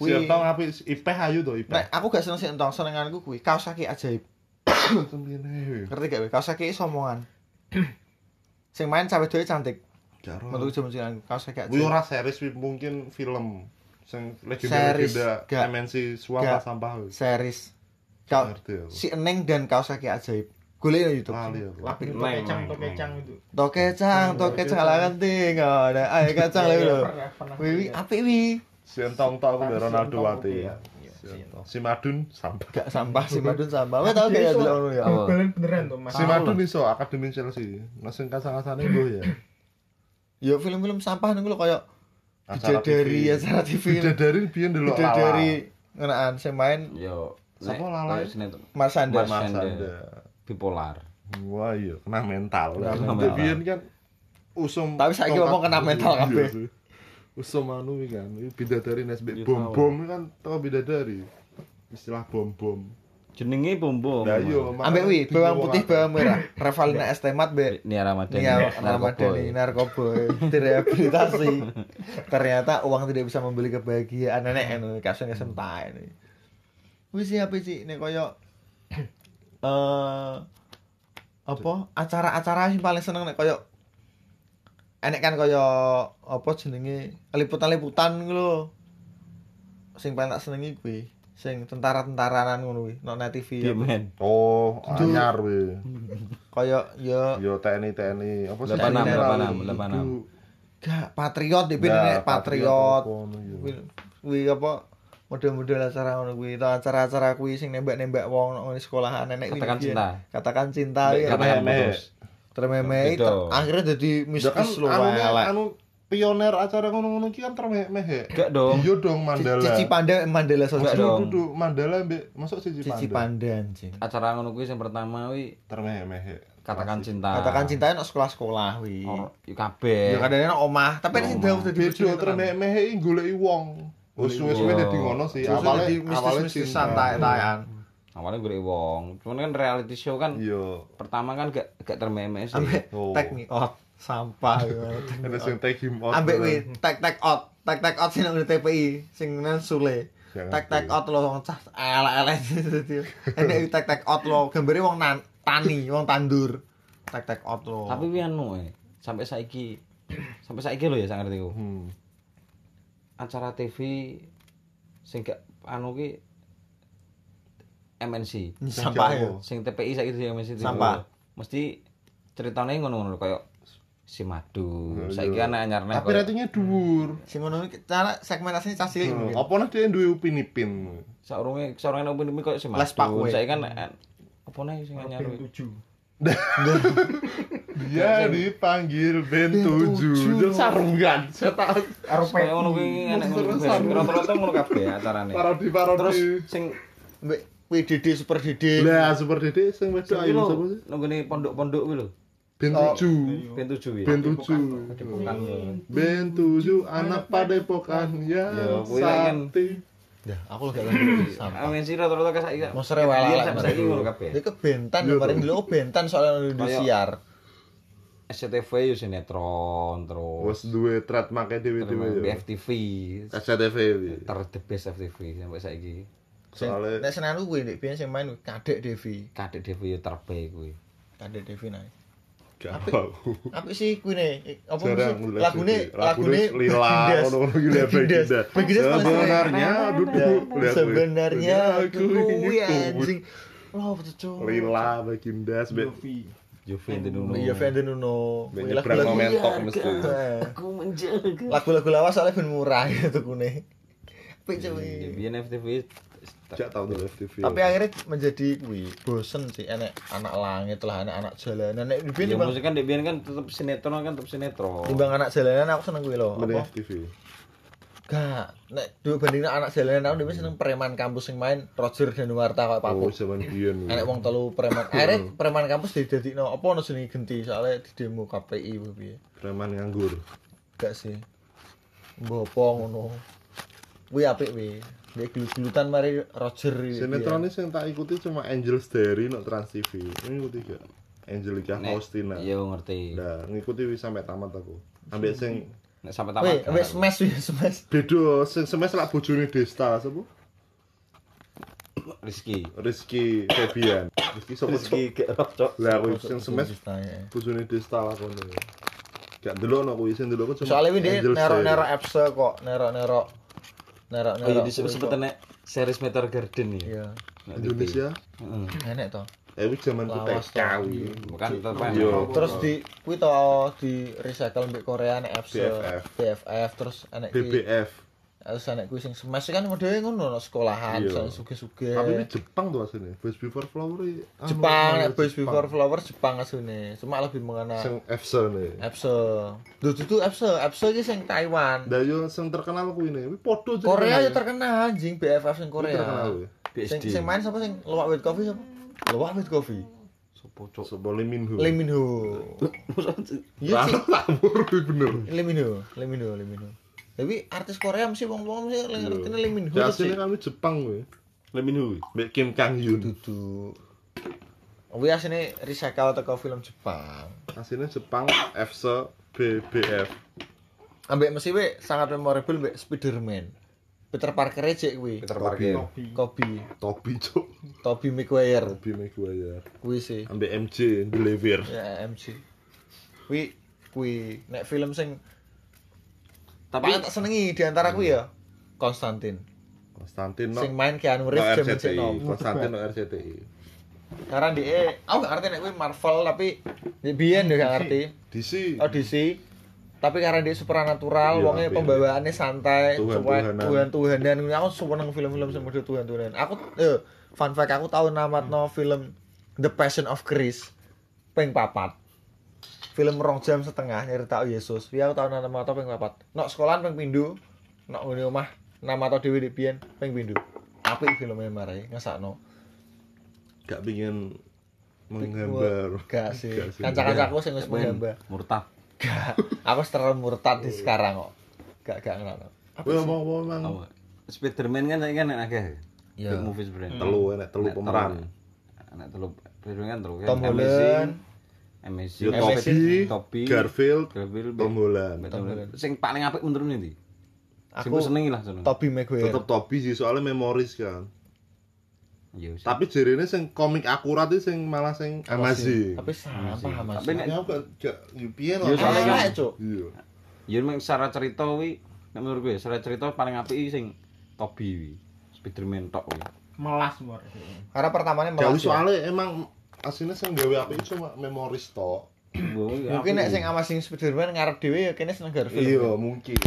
Speaker 1: Wih.
Speaker 2: Siapa tau ngapain IP ayu tuh IP.
Speaker 1: Nah, aku gak seneng si entong, senenganku kuwi kaos kaki ajaib. Ngerti gak? weh? Kaos kaki iso omongan. Sing main cawe dhewe cantik.
Speaker 2: Jaro.
Speaker 1: Menurut jaman kaki
Speaker 2: Wih
Speaker 1: ajaib.
Speaker 2: ora series mungkin film sing
Speaker 1: gak.
Speaker 2: MNC sampah.
Speaker 1: Series. Kau si Eneng dan kaos kaki ajaib. Golek di YouTube.
Speaker 2: Lali aku.
Speaker 3: Lagu to
Speaker 4: Meng,
Speaker 3: kecang,
Speaker 4: meng,
Speaker 3: to kecang itu.
Speaker 1: To kecang, to kecang lah kan tinggal. Ada ayo kacang lho.
Speaker 3: Pernah.
Speaker 1: Wiwi apik wi.
Speaker 2: Si Entong tau aku
Speaker 3: Tapi
Speaker 2: Ronaldo Wati.
Speaker 3: iya.
Speaker 2: Si Madun sampah.
Speaker 1: Gak sampah si Madun sampah. Wes tau gak ya delok ngono ya.
Speaker 3: Balen beneran tuh Mas.
Speaker 2: Si Madun iso akademi Chelsea. Ngasih kasang-kasane gue ya.
Speaker 1: Ya film-film sampah niku lho koyo
Speaker 2: Acara
Speaker 1: Bidadari
Speaker 2: TV.
Speaker 1: acara TV.
Speaker 2: Bidadari biyen delok lala.
Speaker 1: Bidadari ngenaan sing main
Speaker 4: Yo.
Speaker 2: Siapa
Speaker 4: nek-
Speaker 2: lalai?
Speaker 4: Mas-
Speaker 2: Mas
Speaker 4: Anda.
Speaker 2: Anda.
Speaker 4: bipolar.
Speaker 2: Wah iya, kena mental.
Speaker 4: Mental.
Speaker 2: Biyen kan usum
Speaker 1: Tapi saiki
Speaker 2: tongkat-
Speaker 1: ngomong kena mental
Speaker 2: Iya
Speaker 1: kabeh.
Speaker 2: Sih. Usum anu kan, bidadari nesbek bom bom kan tau bidadari. Istilah bom bom.
Speaker 4: Jenenge Bombo.
Speaker 2: Lah iya,
Speaker 1: Ambek wi bawang putih bawang merah. Revalina Estemat be
Speaker 4: Nia Ramadhani.
Speaker 1: Nia. Ramadhani narkoba direhabilitasi. Ternyata uang tidak bisa membeli kebahagiaan nenek anu kasus kesem tae ini. Wis apa sih nek koyo eh apa acara-acara sing paling seneng nek koyo enek kan koyo apa jenenge liputan-liputan ngono lho. Sing paling tak senengi kuwi sing tentara-tentaranan ngono kuwi nang net TV.
Speaker 4: Iya,
Speaker 1: apa.
Speaker 4: men.
Speaker 2: Oh, anyar we.
Speaker 1: Koyo ya
Speaker 2: Yo TNI TNI apa sih?
Speaker 4: Delapan enam,
Speaker 2: TNI?
Speaker 4: delapan enam,
Speaker 2: Itu-
Speaker 4: delapan enam.
Speaker 1: gak patriot
Speaker 2: Nah,
Speaker 1: nek patriot.
Speaker 2: iya.
Speaker 1: Kuwi kuwi apa model-model acara ngono kuwi atau acara-acara kuwi sing nembak-nembak wong nang sekolahan nenek
Speaker 4: Katakan cinta.
Speaker 1: Katakan cinta ya.
Speaker 4: katakan putus.
Speaker 1: Termeme
Speaker 4: Beda.
Speaker 1: ter- akhirnya jadi
Speaker 2: kan
Speaker 1: mistis lu
Speaker 2: anu anu pioner acara ngono-ngono iki kan termeh-meh.
Speaker 4: Gak dong.
Speaker 2: Iya dong Mandala.
Speaker 1: Cici Panda Mandala
Speaker 4: Enggak
Speaker 1: Sosial.
Speaker 4: dong.
Speaker 2: Duduk Mandala mbek masuk Cici
Speaker 1: Cici
Speaker 2: Panda.
Speaker 1: Panda anjing.
Speaker 4: Acara ngono kuwi sing pertama wi
Speaker 2: Termeh-meh.
Speaker 4: katakan cinta.
Speaker 1: Katakan cinta nang sekolah-sekolah wi.
Speaker 4: Or, yuk kabeh.
Speaker 1: Ya kadang nang omah, tapi nek sing jauh dadi
Speaker 2: Beda iki goleki wong. Wis suwe-suwe
Speaker 4: wong.
Speaker 2: dadi ngono sih.
Speaker 1: Awalnya
Speaker 2: Awalnya
Speaker 1: di
Speaker 2: awalnya
Speaker 4: gue wong. Cuman kan reality show kan
Speaker 2: Iya.
Speaker 4: pertama kan gak gak termeme sih.
Speaker 1: Ambek
Speaker 2: Oh.
Speaker 1: tag me out sampah.
Speaker 2: Ada sing take him out.
Speaker 1: ambek wi tag tag out tag tag out sing nang TPI sing nang Sule tag tag out lo wong cah elek-elek dadi enek tag tag out lo gambare wong nan, tani wong tandur tag tag out lo
Speaker 4: Tapi wi anu eh sampai saiki sampai saiki lho ya saya ngerti ku.
Speaker 2: Hmm.
Speaker 4: Acara TV sing gak anu ki MNC.
Speaker 1: sampah ya
Speaker 4: Sing TPI saiki di MNC itu.
Speaker 1: Sampah.
Speaker 4: Mesti ceritanya ngono-ngono kayak si madu.
Speaker 2: Oh,
Speaker 4: Saiki
Speaker 2: iya.
Speaker 4: anak anyar
Speaker 2: Tapi ratingnya dhuwur.
Speaker 1: sing ngono iki cara segmentasinya cah cilik mungkin
Speaker 2: Apa nah dia duwe upin ipin.
Speaker 4: Saurunge saurunge opini koyo si madu. Saiki kan eh, apa nih sing anyar
Speaker 3: Ben
Speaker 4: kuwi?
Speaker 3: tujuh.
Speaker 2: Dia dipanggil Ben
Speaker 1: Ben
Speaker 2: 7.
Speaker 1: tujuh.
Speaker 2: Dia sarungan. Saya tahu.
Speaker 3: Karo
Speaker 4: Kayak ngono kuwi enek ngono kuwi. Rata-rata ngono kabeh acarane.
Speaker 2: Parodi
Speaker 4: Terus
Speaker 2: parodi.
Speaker 4: sing
Speaker 1: mbek WDD super DD
Speaker 2: Lah super Dede sing wedok ayu sapa sih?
Speaker 4: nunggone pondok-pondok kuwi lho.
Speaker 2: Ben
Speaker 1: Oh.
Speaker 2: 7.
Speaker 4: Ben 7 ya.
Speaker 2: Ben 7.
Speaker 4: Depokan lho.
Speaker 2: Ben 7 anak padepokan ya
Speaker 4: Ya, kuwi kan.
Speaker 2: sakti.
Speaker 1: ya aku gak ngerti sampah
Speaker 4: Amin sih rata-rata kayak saiki.
Speaker 1: Monster elek
Speaker 4: Iya, sampai saiki ngono kabeh.
Speaker 1: Dia ke Bentan
Speaker 2: Iya,
Speaker 1: kemarin dulu oh Bentan soalnya di siar
Speaker 4: SCTV yo sinetron terus.
Speaker 2: Wes duwe trademark dhewe-dhewe ya.
Speaker 4: FTV
Speaker 2: SCTV.
Speaker 4: ter the best FTV sampai saiki.
Speaker 2: Soale
Speaker 1: nek senanu kuwi nek biyen sing main Kadek Devi
Speaker 4: Kadek TV yo terbaik kuwi.
Speaker 1: Kadek Devi Apik.
Speaker 2: tahu.
Speaker 1: apa sih kuwi ne apa lagune lagune
Speaker 2: lila ngono-ngono
Speaker 1: paling sering.
Speaker 2: Sebenarnya duduk
Speaker 1: sebenarnya kuwi anjing oh betul
Speaker 2: Lila Bagindas be.
Speaker 3: Yofi.
Speaker 4: Jovi Nuno.
Speaker 1: iya Nuno
Speaker 2: Ben
Speaker 1: Kuwi
Speaker 2: nyebrang
Speaker 1: lagu-lagu-
Speaker 2: momentok mesti.
Speaker 4: Aku menjaga.
Speaker 1: lagu-lagu lawas soalnya ben murah gitu kune Apik
Speaker 4: Iya,
Speaker 1: cuy
Speaker 4: Biyen FTV
Speaker 2: Jak tau dulu FTV.
Speaker 1: Tapi akhirnya menjadi kuwi bosen sih enek anak langit lah, anak anak jalanan. Nek di
Speaker 4: Ya musik kan Debian kan tetep sinetron kan tetep sinetron.
Speaker 1: timbang anak jalanan aku seneng kuwi lho.
Speaker 2: Mending
Speaker 1: Apa?
Speaker 2: FTV.
Speaker 1: Gak, nek dua banding anak jalanan aku dhewe seneng preman kampus sing main Roger Danuarta kayak
Speaker 2: Oh,
Speaker 1: papu.
Speaker 2: zaman biyen.
Speaker 1: Enek wong telu preman. Akhirnya preman kampus didadekno apa ono jenenge genti soalnya di demo KPI piye.
Speaker 2: preman nganggur.
Speaker 1: Gak sih. Apa ngono. Kuwi apik kuwi. Dia gelut-gelutan mari Roger iki.
Speaker 2: Sinetron ini yang tak ikuti cuma Angels Diary no Trans TV. Ini ikuti gak? Angelica
Speaker 4: Nek,
Speaker 2: Faustina.
Speaker 4: Iya ngerti.
Speaker 2: Nah, ngikuti wis sampai tamat aku. Ambek sing
Speaker 4: Nek sampai
Speaker 1: Wih,
Speaker 4: tamat.
Speaker 1: wis smash wis smash.
Speaker 2: beda sing semes lak bojone Desta sapa?
Speaker 4: Rizky.
Speaker 2: Rizky Febian. Rizky sapa?
Speaker 4: Rizky gak rocok.
Speaker 2: Lah kuwi sing semes
Speaker 1: Ceritanya.
Speaker 2: bojone Desta lakone. Gak delokno kuwi sing delokno cuma
Speaker 1: wih dia
Speaker 2: Angels
Speaker 1: nero-nero apps kok, nero-nero
Speaker 4: Oh
Speaker 1: nero-nero.
Speaker 4: iya disebut sempet nek series Meteor Garden ya.
Speaker 1: Iya.
Speaker 4: Nek
Speaker 2: Indonesia.
Speaker 4: Heeh.
Speaker 1: Enek to.
Speaker 2: Eh wis zaman ku TK kuwi.
Speaker 4: Bukan
Speaker 2: Iya.
Speaker 1: Terus di kuwi to di recycle mbek Korea nek apps
Speaker 2: BFF.
Speaker 1: BFF terus enek
Speaker 2: BBF.
Speaker 1: Terus enek kuwi sing smash kan modele ngono no sekolahan
Speaker 2: Iya.
Speaker 1: suge-suge.
Speaker 2: Tapi ini Jepang tuh aslinya. Boys Before Flower ini- anu,
Speaker 1: Jepang nek Boys
Speaker 2: Jepang.
Speaker 1: Before Flowers Jepang asline. Cuma lebih mengenal
Speaker 2: Sing Efsa nih.
Speaker 1: Epso. Duh itu Epso, Epso iki sing Taiwan.
Speaker 2: Dah yo sing terkenal kuwi nih. Kuwi podo jadi
Speaker 1: Korea
Speaker 2: kenal
Speaker 1: ya terkenal anjing BFF sing
Speaker 2: terkenal
Speaker 1: Korea.
Speaker 2: kuwi.
Speaker 1: Sing sing main sapa sing luwak with coffee sapa? Luwak with coffee.
Speaker 4: Sopo cok.
Speaker 2: Sopo Lee Min Ho.
Speaker 1: Lee Min Ho. Iya sih.
Speaker 2: Bener.
Speaker 1: Lee Min Ho, Lee Min Ho, Lee Min Ho. Tapi artis Korea mesti wong-wong mesti ngertine Lee Min Ho
Speaker 2: kan kuwi Jepang kuwi.
Speaker 4: Lee Min Ho.
Speaker 2: Kim Kang Hyun.
Speaker 1: Dudu. Kuwi asline recycle teko film Jepang.
Speaker 2: Aslinya Jepang Efsa BBF.
Speaker 1: Ambek mesti we sangat memorable mbek Spider-Man. Peter Parker cek kuwi.
Speaker 4: Peter Parker.
Speaker 1: Kobe,
Speaker 2: Topi cok.
Speaker 1: Tobey Maguire.
Speaker 2: Topi Maguire.
Speaker 1: Kuwi sih.
Speaker 2: Ambek MJ Deliver.
Speaker 1: Ya MC. Kuwi kuwi nek film sing
Speaker 4: Tapi
Speaker 1: tak senengi di antara kuwi ya Konstantin.
Speaker 2: Konstantin no.
Speaker 1: Sing main Keanu
Speaker 2: No
Speaker 1: Reeves jaman
Speaker 2: RCTI. Konstantin no RCTI.
Speaker 1: Karena dia, aku gak ngerti nek kuwi Marvel tapi di biyen dia gak ngerti.
Speaker 2: DC.
Speaker 1: Oh DC. Tapi karena dia supernatural,
Speaker 2: Iya,
Speaker 1: wongnya
Speaker 2: iya.
Speaker 1: pembawaannya santai,
Speaker 2: Tuhan-tuhanan.
Speaker 1: Tuhan Tuhanan. Aku seneng film-film sing model Tuhan Tuhanan. Aku eh fun fact aku tahu namatno film The Passion of Christ ping papat. Film rong jam setengah nyerita Yesus. Iya aku tahu nama atau ping papat. Nok sekolahan ping pindho, nok ngene omah nama atau dhewe di ping pindho. Apik filmnya marai ngesakno.
Speaker 2: Gak pingin menggambar.
Speaker 1: Gak sih.
Speaker 2: Gak sih.
Speaker 1: Kanca-kancaku sing wis menggambar.
Speaker 4: Murtad.
Speaker 1: Gak. Aku terlalu murtad di sekarang kok. Gak gak ngono.
Speaker 2: Wah mau mau?
Speaker 4: Spiderman kan saiki kan enak akeh. Big movie sebenarnya.
Speaker 2: telu enek telu pemeran.
Speaker 4: Anak telu Spiderman kan telu kan.
Speaker 1: Tom Holland.
Speaker 4: Amazing.
Speaker 2: Yo
Speaker 1: Amazing.
Speaker 2: Topi,
Speaker 4: Topi.
Speaker 2: Garfield,
Speaker 4: Garfield,
Speaker 2: Tom Holland.
Speaker 4: Tom Holland. Sing paling apik menurut ini. Sing
Speaker 1: Aku
Speaker 4: ku senengi lah seneng.
Speaker 1: Tobey Maguire.
Speaker 2: Tetep Topi sih soalnya memoris kan.
Speaker 4: Iya. sih.
Speaker 2: Tapi jarine sing komik akurat itu sing malah sing amazing.
Speaker 1: Tapi sampah Mas.
Speaker 4: Tapi nek
Speaker 2: Tapi aku gak piye
Speaker 4: Yo, soalnya kan-
Speaker 1: Cuk.
Speaker 2: Iya.
Speaker 4: ya memang secara cerita wi nek menurut gue secara cerita paling apik iki sing Toby wi. Spiderman tok wi.
Speaker 3: melas mor
Speaker 1: Karena pertamanya melas. ya.
Speaker 2: soalnya emang aslinya sing gawe apik itu cuma memoris tok.
Speaker 1: Mungkin nek sing Amazing Spider-Man ngarep dhewe ya kene seneng Garfield.
Speaker 2: Iya, mungkin.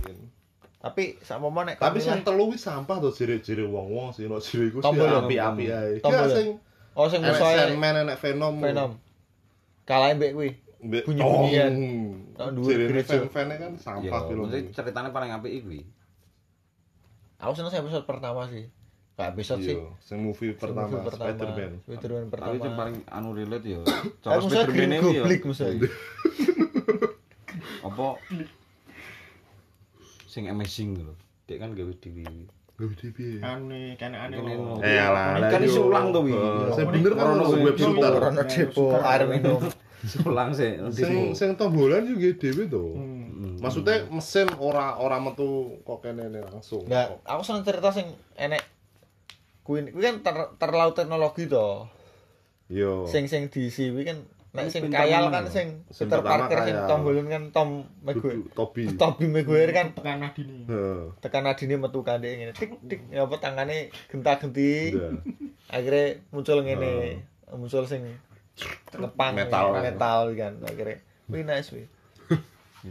Speaker 1: Tapi sak momen nek
Speaker 2: Tapi sing telu wis sampah to jere-jere wong-wong sih, nek jere iku sih
Speaker 1: Holland.
Speaker 2: api-api ae.
Speaker 1: Tom
Speaker 2: Gak
Speaker 1: Holland.
Speaker 2: sing
Speaker 1: Oh sing
Speaker 2: enek
Speaker 1: musuhe
Speaker 2: Sandman, enek Venom.
Speaker 1: Venom. Kalahin mbek kuwi. Bunyi-bunyian.
Speaker 2: Oh,
Speaker 1: Tok dhuwur gereja.
Speaker 2: fan-fan kan
Speaker 4: Ya,
Speaker 2: sampah film.
Speaker 4: maksudnya ceritanya paling apik iki.
Speaker 1: Aku seneng sing episode pertama sih. Gak episode sih.
Speaker 2: Iya, sing movie
Speaker 1: Sing
Speaker 2: pertama
Speaker 1: movie
Speaker 2: Spider-Man.
Speaker 1: Spider-Man
Speaker 4: Tapi
Speaker 1: pertama.
Speaker 4: yang paling anu relate ya.
Speaker 1: Tapi
Speaker 4: Cara
Speaker 1: musuhnya
Speaker 4: Spiderman ini ya.
Speaker 1: Goblin musuhnya.
Speaker 4: Apa sing amazing lho. Dek kan gawe dhewe.
Speaker 2: Lho piye?
Speaker 3: ane kan ane
Speaker 4: Ini
Speaker 3: lho.
Speaker 4: lho.
Speaker 2: Eh alah,
Speaker 4: Kan
Speaker 2: lah,
Speaker 4: isi
Speaker 2: yo.
Speaker 4: ulang tuh, Wi.
Speaker 2: Eh, Sing
Speaker 3: Iya.
Speaker 2: bener kan
Speaker 3: Krono
Speaker 2: ono
Speaker 3: web
Speaker 2: shooter.
Speaker 1: Rono depo air minum.
Speaker 4: Ulang sih.
Speaker 2: Sing sing tombolan juga dhewe to.
Speaker 3: Hmm.
Speaker 2: Maksudnya mesin ora ora metu kok kene langsung.
Speaker 1: Enggak, aku seneng cerita sing enek kuwi kuwi kan ter, terlalu teknologi to.
Speaker 2: Yo.
Speaker 1: Sing sing DC kuwi kan nek sing kayal kan
Speaker 4: ya?
Speaker 1: sing Peter Parker sing
Speaker 2: kayal.
Speaker 1: Tom Holland kan Tom Maguire.
Speaker 2: Topi.
Speaker 1: Tobey Maguire kan
Speaker 3: tekan nadine
Speaker 2: Heeh.
Speaker 1: tekan adine metu kandhe ngene tik tik ya apa tangane genta-genti.
Speaker 2: Iya.
Speaker 1: Akhirnya muncul ngene, muncul sing ngepang
Speaker 2: Metal.
Speaker 1: metal kan akhirnya. Kuwi nice kuwi.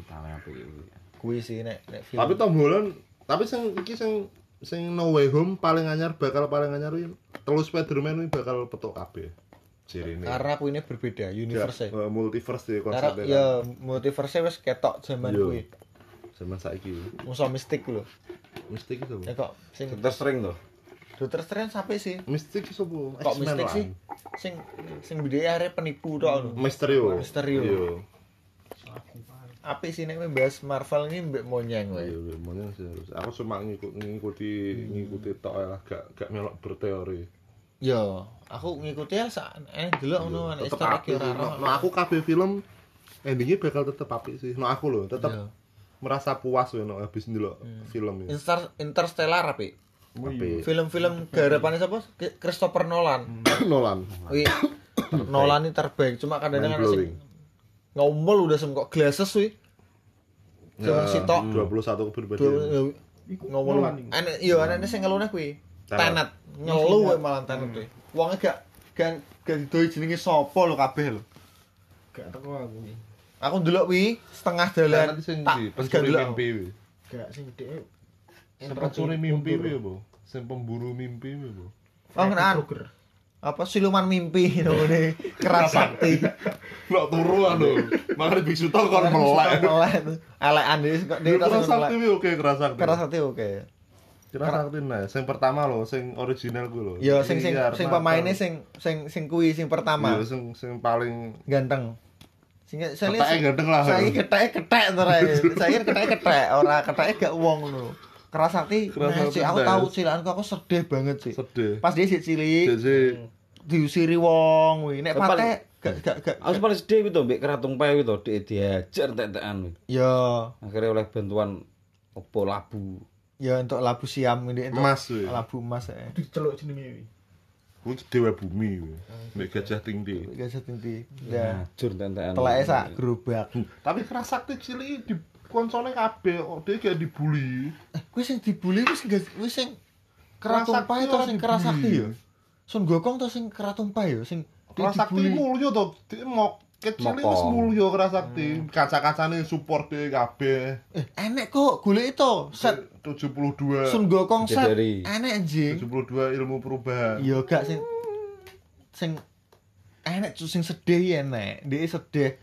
Speaker 4: Paling apik iki.
Speaker 1: Kuwi sih nek nek film.
Speaker 2: Tapi Tom Holland, tapi sing iki sing sing No Way Home paling anyar bakal paling anyar kuwi telu Spider-Man kuwi bakal petuk kabeh. Jirine.
Speaker 1: Karena aku ini berbeda, universe.
Speaker 2: Ya, eh, multiverse ya
Speaker 1: Karena
Speaker 2: konsepnya.
Speaker 1: ya
Speaker 2: kan.
Speaker 1: multiverse wis ketok zaman
Speaker 2: Iya.
Speaker 1: kuwi.
Speaker 2: Zaman saiki.
Speaker 1: Musuh mistik lho.
Speaker 2: Mistik itu.
Speaker 1: Ya kok sing
Speaker 4: Dokter Strange tuh.
Speaker 1: Dokter Strange sampai sih.
Speaker 2: Mistik itu apa?
Speaker 1: Kok mistik sih? Sing sing arek penipu tok lho.
Speaker 2: Misterio.
Speaker 1: Misterio.
Speaker 2: Iya.
Speaker 1: Apik sih nek membahas Marvel ini mbek monyeng
Speaker 2: Iya,
Speaker 1: wae.
Speaker 2: iya, makanya sih harus. Aku cuma ngikut ngikuti ngikuti tok ya, gak gak melok berteori.
Speaker 1: Yo, aku ngikuti ya sak eh delok ngono nek
Speaker 2: Tetep
Speaker 1: story
Speaker 2: apik. No, no, aku kabeh film endingnya bakal tetep apik sih. No aku loh, tetep
Speaker 1: Iya.
Speaker 2: merasa puas loh no, habis ndelok
Speaker 1: Hmm.
Speaker 2: film ini.
Speaker 1: Inter Interstellar apik.
Speaker 2: Apik.
Speaker 1: Film-film garapane sapa? Christopher Nolan.
Speaker 2: Nolan.
Speaker 1: Wih, Nolan ini terbaik. Cuma kadang-kadang sing ngomel udah sem kok glasses wih. Cuma sitok.
Speaker 2: 21 kepribadian.
Speaker 1: Dua ngomel.
Speaker 3: Nolan iki.
Speaker 1: Enek iya anakne sing ngelune kuwi.
Speaker 2: Tenet.
Speaker 1: Tenet. Ngelu wae malah Tenet kuwi. Wonge gak gak gak didoi jenenge sapa lho kabeh lho.
Speaker 3: Gak teko aku iki.
Speaker 1: Aku ndelok wi setengah dalan.
Speaker 2: Sing
Speaker 1: tak
Speaker 2: pencuri mimpi wi.
Speaker 3: Gak sing dhek.
Speaker 2: Sing pencuri mimpi wi apa? Sing pemburu mimpi wi apa?
Speaker 1: Oh ngenaan. Apa siluman mimpi ngene keras sakti.
Speaker 2: Nggak turu anu. Makanya biksu tau kon melek.
Speaker 1: Melek. Elekan dhewe kok dhewe
Speaker 2: Keras sakti wi oke keras sakti.
Speaker 1: keras sakti oke.
Speaker 2: Keras sakti nah. Sing pertama lho, sing original ku lho.
Speaker 1: Ya sing sing
Speaker 2: Iya,
Speaker 1: sing pemainnya sing sing sing kuwi sing pertama
Speaker 2: Iya, sing sing paling
Speaker 1: ganteng. Sing saya
Speaker 2: Keteke ganteng lah.
Speaker 1: Saya keteke ketek to rae. Saya keteke ketek, ora keteke gak wong ngono. Keras hati,
Speaker 2: Keras
Speaker 1: nah,
Speaker 2: hati,
Speaker 1: sih, aku tahu cilakanku aku sedih banget sih.
Speaker 2: sedih.
Speaker 1: Pas dia sik cilik,
Speaker 2: Jadi
Speaker 1: diusiri wong kuwi. Nek pate gak gak gak.
Speaker 4: Aku paling sedih itu mbek keratung pae itu dia diajar wih.
Speaker 1: Ya,
Speaker 4: Akhirnya oleh bantuan opo labu.
Speaker 1: ya untuk labu siam ini untuk
Speaker 2: emas
Speaker 1: labu emas ya.
Speaker 3: Diceluk jenenge iki.
Speaker 2: Kuwi dewa bumi wi. Mbek gajah tinggi.
Speaker 1: Gak tinti. Ya.
Speaker 4: Hancur tek-tekan.
Speaker 1: Teleke sak gerobak.
Speaker 2: Tapi keras sakti cilik di koncone kabeh kok dia gak dibully.
Speaker 1: Eh, kuwi sing dibully kuwi sing gak- kuwi sing
Speaker 2: Keras
Speaker 1: keras tumpah
Speaker 2: sakti
Speaker 1: to sing keras sakti
Speaker 2: dibully.
Speaker 1: ya. Sun Gokong to sing keras tumpah ya sing dia
Speaker 2: Keras sakti
Speaker 1: dibully.
Speaker 2: mulya to. Dia mau kecil wis mulya keras sakti. Kaca-kacane support dia kabeh.
Speaker 1: Eh, enek kok golek itu. Set
Speaker 2: 72
Speaker 1: Sun Gokong set. Enek anjing.
Speaker 2: 72 ilmu perubahan.
Speaker 1: Iya gak sing sing enek sing sedih ya enek. Dia sedih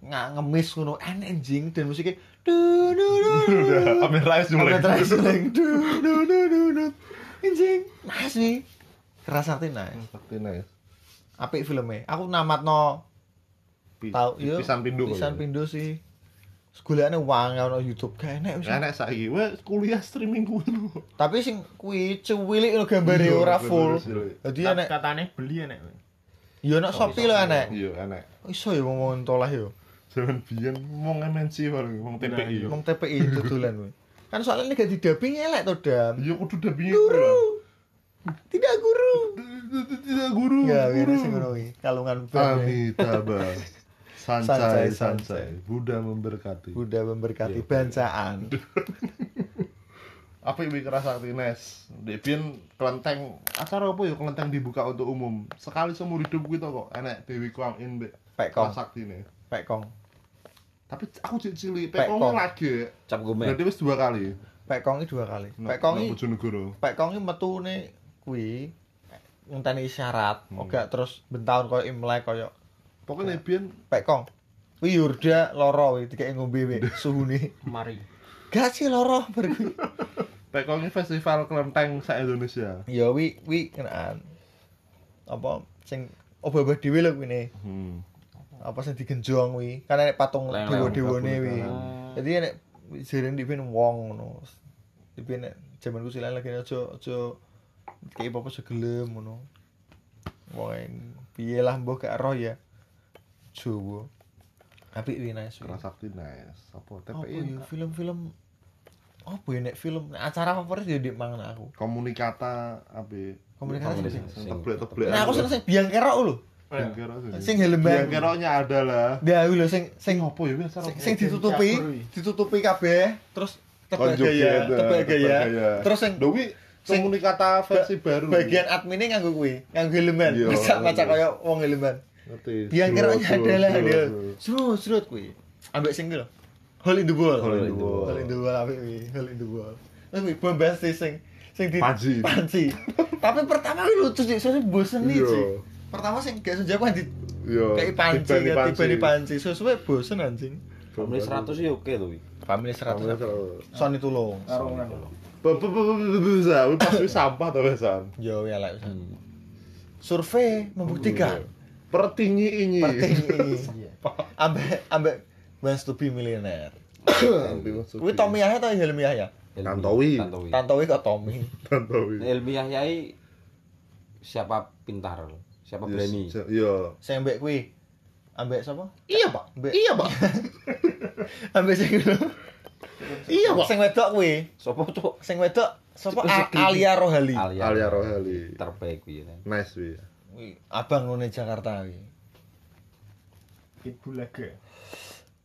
Speaker 1: nggak ngemis ngono enek anjing dan musiknya du du du du.
Speaker 2: Udah, Amin Rais mulai.
Speaker 1: terakhir seleng du du du du du. Anjing, nice nih. Keras hati nice.
Speaker 2: Sakti nice.
Speaker 1: Apik filmnya. Aku namatno tahu iya.
Speaker 2: Pisan pindu.
Speaker 1: Pisan pindu sih. Segolane wang ono YouTube gak enek wis.
Speaker 2: Enak saiki wes kuliah streaming kuwi.
Speaker 1: Tapi sing kuwi cuwilik lho gambare
Speaker 2: Iya,
Speaker 1: ora full.
Speaker 2: sih.
Speaker 1: Dadi enek
Speaker 3: katane beli enek.
Speaker 1: ya enek Shopee lho enek.
Speaker 2: Iya, enak.
Speaker 1: Iso ya ngomong toleh yo.
Speaker 2: Zaman biyen mau MNC bareng, mau TPI.
Speaker 1: Wong TPI dodolan kuwi. Kan soalnya ini gak didubbing elek to, Dam.
Speaker 2: Iya kudu kuwi lho.
Speaker 1: Tidak guru.
Speaker 2: Tidak guru.
Speaker 1: Ya,
Speaker 2: guru.
Speaker 1: sing ngono kuwi. Kalungan.
Speaker 2: Amitabha.
Speaker 1: Sancai,
Speaker 2: Sancai. Buddha memberkati.
Speaker 1: Buddha memberkati
Speaker 2: Iya.
Speaker 1: bancaan.
Speaker 2: Apa yang keras sakti Nes? Dek biyen kelenteng acara apa ya kelenteng dibuka untuk umum. Sekali seumur hidup kita kok enek Dewi Kwang In
Speaker 1: Pekong,
Speaker 2: keras sakti nih.
Speaker 1: pekong.
Speaker 2: Tapi aku cek cilik,
Speaker 1: Pekong.
Speaker 2: Pekong lagi.
Speaker 4: Cap gome.
Speaker 2: Berarti wis dua kali.
Speaker 1: Pekong iki dua kali. Pekong
Speaker 2: nah,
Speaker 1: iki
Speaker 2: Bojonegoro.
Speaker 1: Iki metune kuwi ngenteni isyarat,
Speaker 2: Hmm.
Speaker 1: terus bentaun koyo Imlek koyo
Speaker 2: Pokoknya biyen
Speaker 1: Pekong. Kuwi Yurda loro kuwi dikek ngombe wek suhune.
Speaker 3: Mari.
Speaker 1: Gak sih loro bar kuwi.
Speaker 2: Pekong ini festival kelenteng sa Indonesia.
Speaker 1: Ya wi wi kenaan. Apa sing obah-obah dhewe lho kuwi ne.
Speaker 2: Hmm.
Speaker 1: Apa sing digenjong kuwi. Kan nek patung dewa-dewane kuwi.
Speaker 2: kabunikan.
Speaker 1: Jadi nek sering dipin wong ngono. Dipin nek jaman ku silan lagi aja aja kayak apa aja gelem ngono. Wong piye lah mbok gak roh ya. Jowo. Apik wi nice. wi.
Speaker 2: Sakti nice. Apa TPI?
Speaker 1: ya film-film apa ya nek film nek acara favorit ya di mangan aku.
Speaker 2: Komunikata apa?
Speaker 1: Komunikasi
Speaker 4: Komunikasi.
Speaker 1: sing.
Speaker 2: Sing teblek-teblek.
Speaker 1: Nah aku seneng sing biang kerok lho.
Speaker 2: Kira
Speaker 1: Sing helm bang.
Speaker 2: Yang kiranya ada lah.
Speaker 1: Lho sing sing
Speaker 2: Apa ya biasa?
Speaker 1: sing, sing ditutupi, ditutupi kabeh, terus tebak
Speaker 2: Konjuget,
Speaker 1: gaya,
Speaker 2: eh,
Speaker 1: tebak
Speaker 2: tebak
Speaker 1: gaya. Terus sing
Speaker 2: Dewi
Speaker 1: sing-
Speaker 2: komunikata versi baru.
Speaker 1: bagian adminnya nganggo kuwi, nganggo helman.
Speaker 2: Iya.
Speaker 1: Maca kaya wong helman.
Speaker 2: Ngerti.
Speaker 1: Biang
Speaker 2: slow,
Speaker 1: adalah
Speaker 2: slow,
Speaker 1: dia. serut kuwi. Ambek sing lho. Hole in the wall.
Speaker 2: Hole in the wall.
Speaker 1: Hole in the wall apik kuwi, hole in the wall. Terus kuwi bombastis sing sing di
Speaker 2: Panji.
Speaker 1: Panji. Tapi pertama lucu sih, soalnya bosen nih
Speaker 2: Iya.
Speaker 1: sih. Pertama sing gak senja kan di
Speaker 2: Yo.
Speaker 1: kayak panci tiba di panci. Sesuai bosen anjing.
Speaker 4: Family 100 sih oke tuh.
Speaker 1: Family 100. Sony tulung.
Speaker 3: Karo kan.
Speaker 2: Bisa, pas wis sampah to wesan.
Speaker 1: Yo ya lah. Survei membuktikan
Speaker 2: Pertinyi ini.
Speaker 1: perting ambek ambek wants to be millionaire.
Speaker 2: Kuwi
Speaker 1: Kuwi Tommy Yahya atau Helmi Yahya?
Speaker 4: Ilmi-
Speaker 2: Tantowi.
Speaker 4: Tantowi.
Speaker 1: Kok Tommy.
Speaker 2: Tantowi.
Speaker 4: Ilmi Yahyai siapa pintar, siapa berani.
Speaker 2: Iya.
Speaker 1: Sing ambek kuwi ambek sapa?
Speaker 2: Iya, Pak.
Speaker 1: Ambek
Speaker 2: Iya, Pak.
Speaker 1: ambek sing
Speaker 2: Iya, Pak.
Speaker 1: sing wedok kuwi.
Speaker 4: Sopo cuk?
Speaker 1: Sing wedok sapa. Alia Rohali.
Speaker 4: Alia.
Speaker 2: Alia Rohali.
Speaker 4: Terbaik kuwi ya.
Speaker 2: Nice.
Speaker 1: Kuwi abang nune Jakarta kuwi.
Speaker 3: Ibu lega.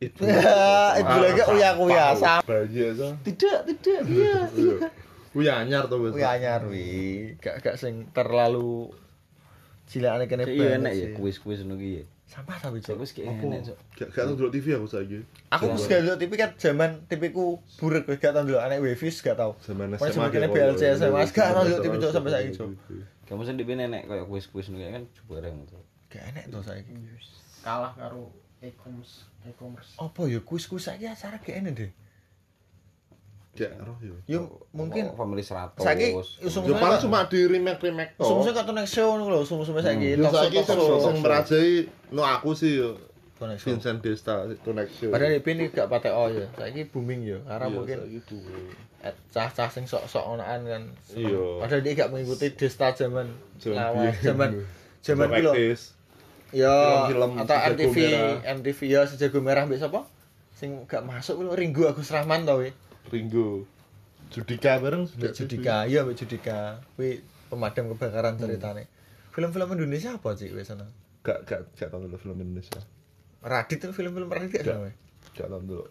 Speaker 2: Itu.
Speaker 1: Ya, ibu lagi uya-uya sama.
Speaker 2: Bayi aja.
Speaker 1: Tidak, tidak, iya.
Speaker 2: Iya. Kuwi anyar to wis.
Speaker 1: Kuwi anyar wi, gak gak sing terlalu cilakane kene
Speaker 4: Kayak iya enak ya kuis-kuis ngono ki ya.
Speaker 1: Sampah tapi
Speaker 4: cuk. wis kayak enak cuk.
Speaker 2: Gak gak tau TV aku saiki.
Speaker 1: Aku wis gak delok TV kan zaman TV-ku burek wis gak tau delok anek Wefis gak tau.
Speaker 2: Zaman
Speaker 1: Pokoknya
Speaker 2: SMA.
Speaker 1: sebagainya BLC SMA gak tau delok TV cuk sampai saiki cuk.
Speaker 4: Kamu sendiri nenek kayak kuis-kuis ngono kan bareng tuh.
Speaker 1: Gak enek to saiki.
Speaker 3: Kalah karo e-commerce. E-commerce.
Speaker 1: Apa ya kuis-kuis saiki acara gak enek deh.
Speaker 2: Gak roh yo.
Speaker 1: Yo mungkin
Speaker 4: family 100.
Speaker 1: saiki
Speaker 2: Yo
Speaker 1: usum-usum
Speaker 2: paling cuma di remake-remake to.
Speaker 1: usum-usum kok next show ngono lho, usum-usum saiki.
Speaker 2: Yo
Speaker 1: talk show,
Speaker 2: saiki sing merajai no aku sih yo. Vincent Desta show.
Speaker 1: Padahal ini gak patek oh ya. Saiki booming ya, karena
Speaker 2: Iya,
Speaker 1: mungkin cah-cah sing sok-sok onaan kan.
Speaker 2: Iya.
Speaker 1: Padahal dia gak mengikuti Desta zaman lawas, zaman zaman kuwi lho.
Speaker 2: Praktis.
Speaker 1: Ya,
Speaker 2: Film-film
Speaker 1: atau MTV. MTV ya sejago merah mbek sapa? Sing gak masuk kuwi lho, Ringgo Agus Rahman to kuwi.
Speaker 2: Ringo. Judika bareng
Speaker 1: Mbek Judika, iya mbek Judika. Kuwi pemadam kebakaran ceritane. Film-film Indonesia apa sih kuwi sana?
Speaker 2: Gak gak gak tau dulu film Indonesia.
Speaker 1: Radit itu film-film Radit gak sama?
Speaker 2: Gak tau dulu.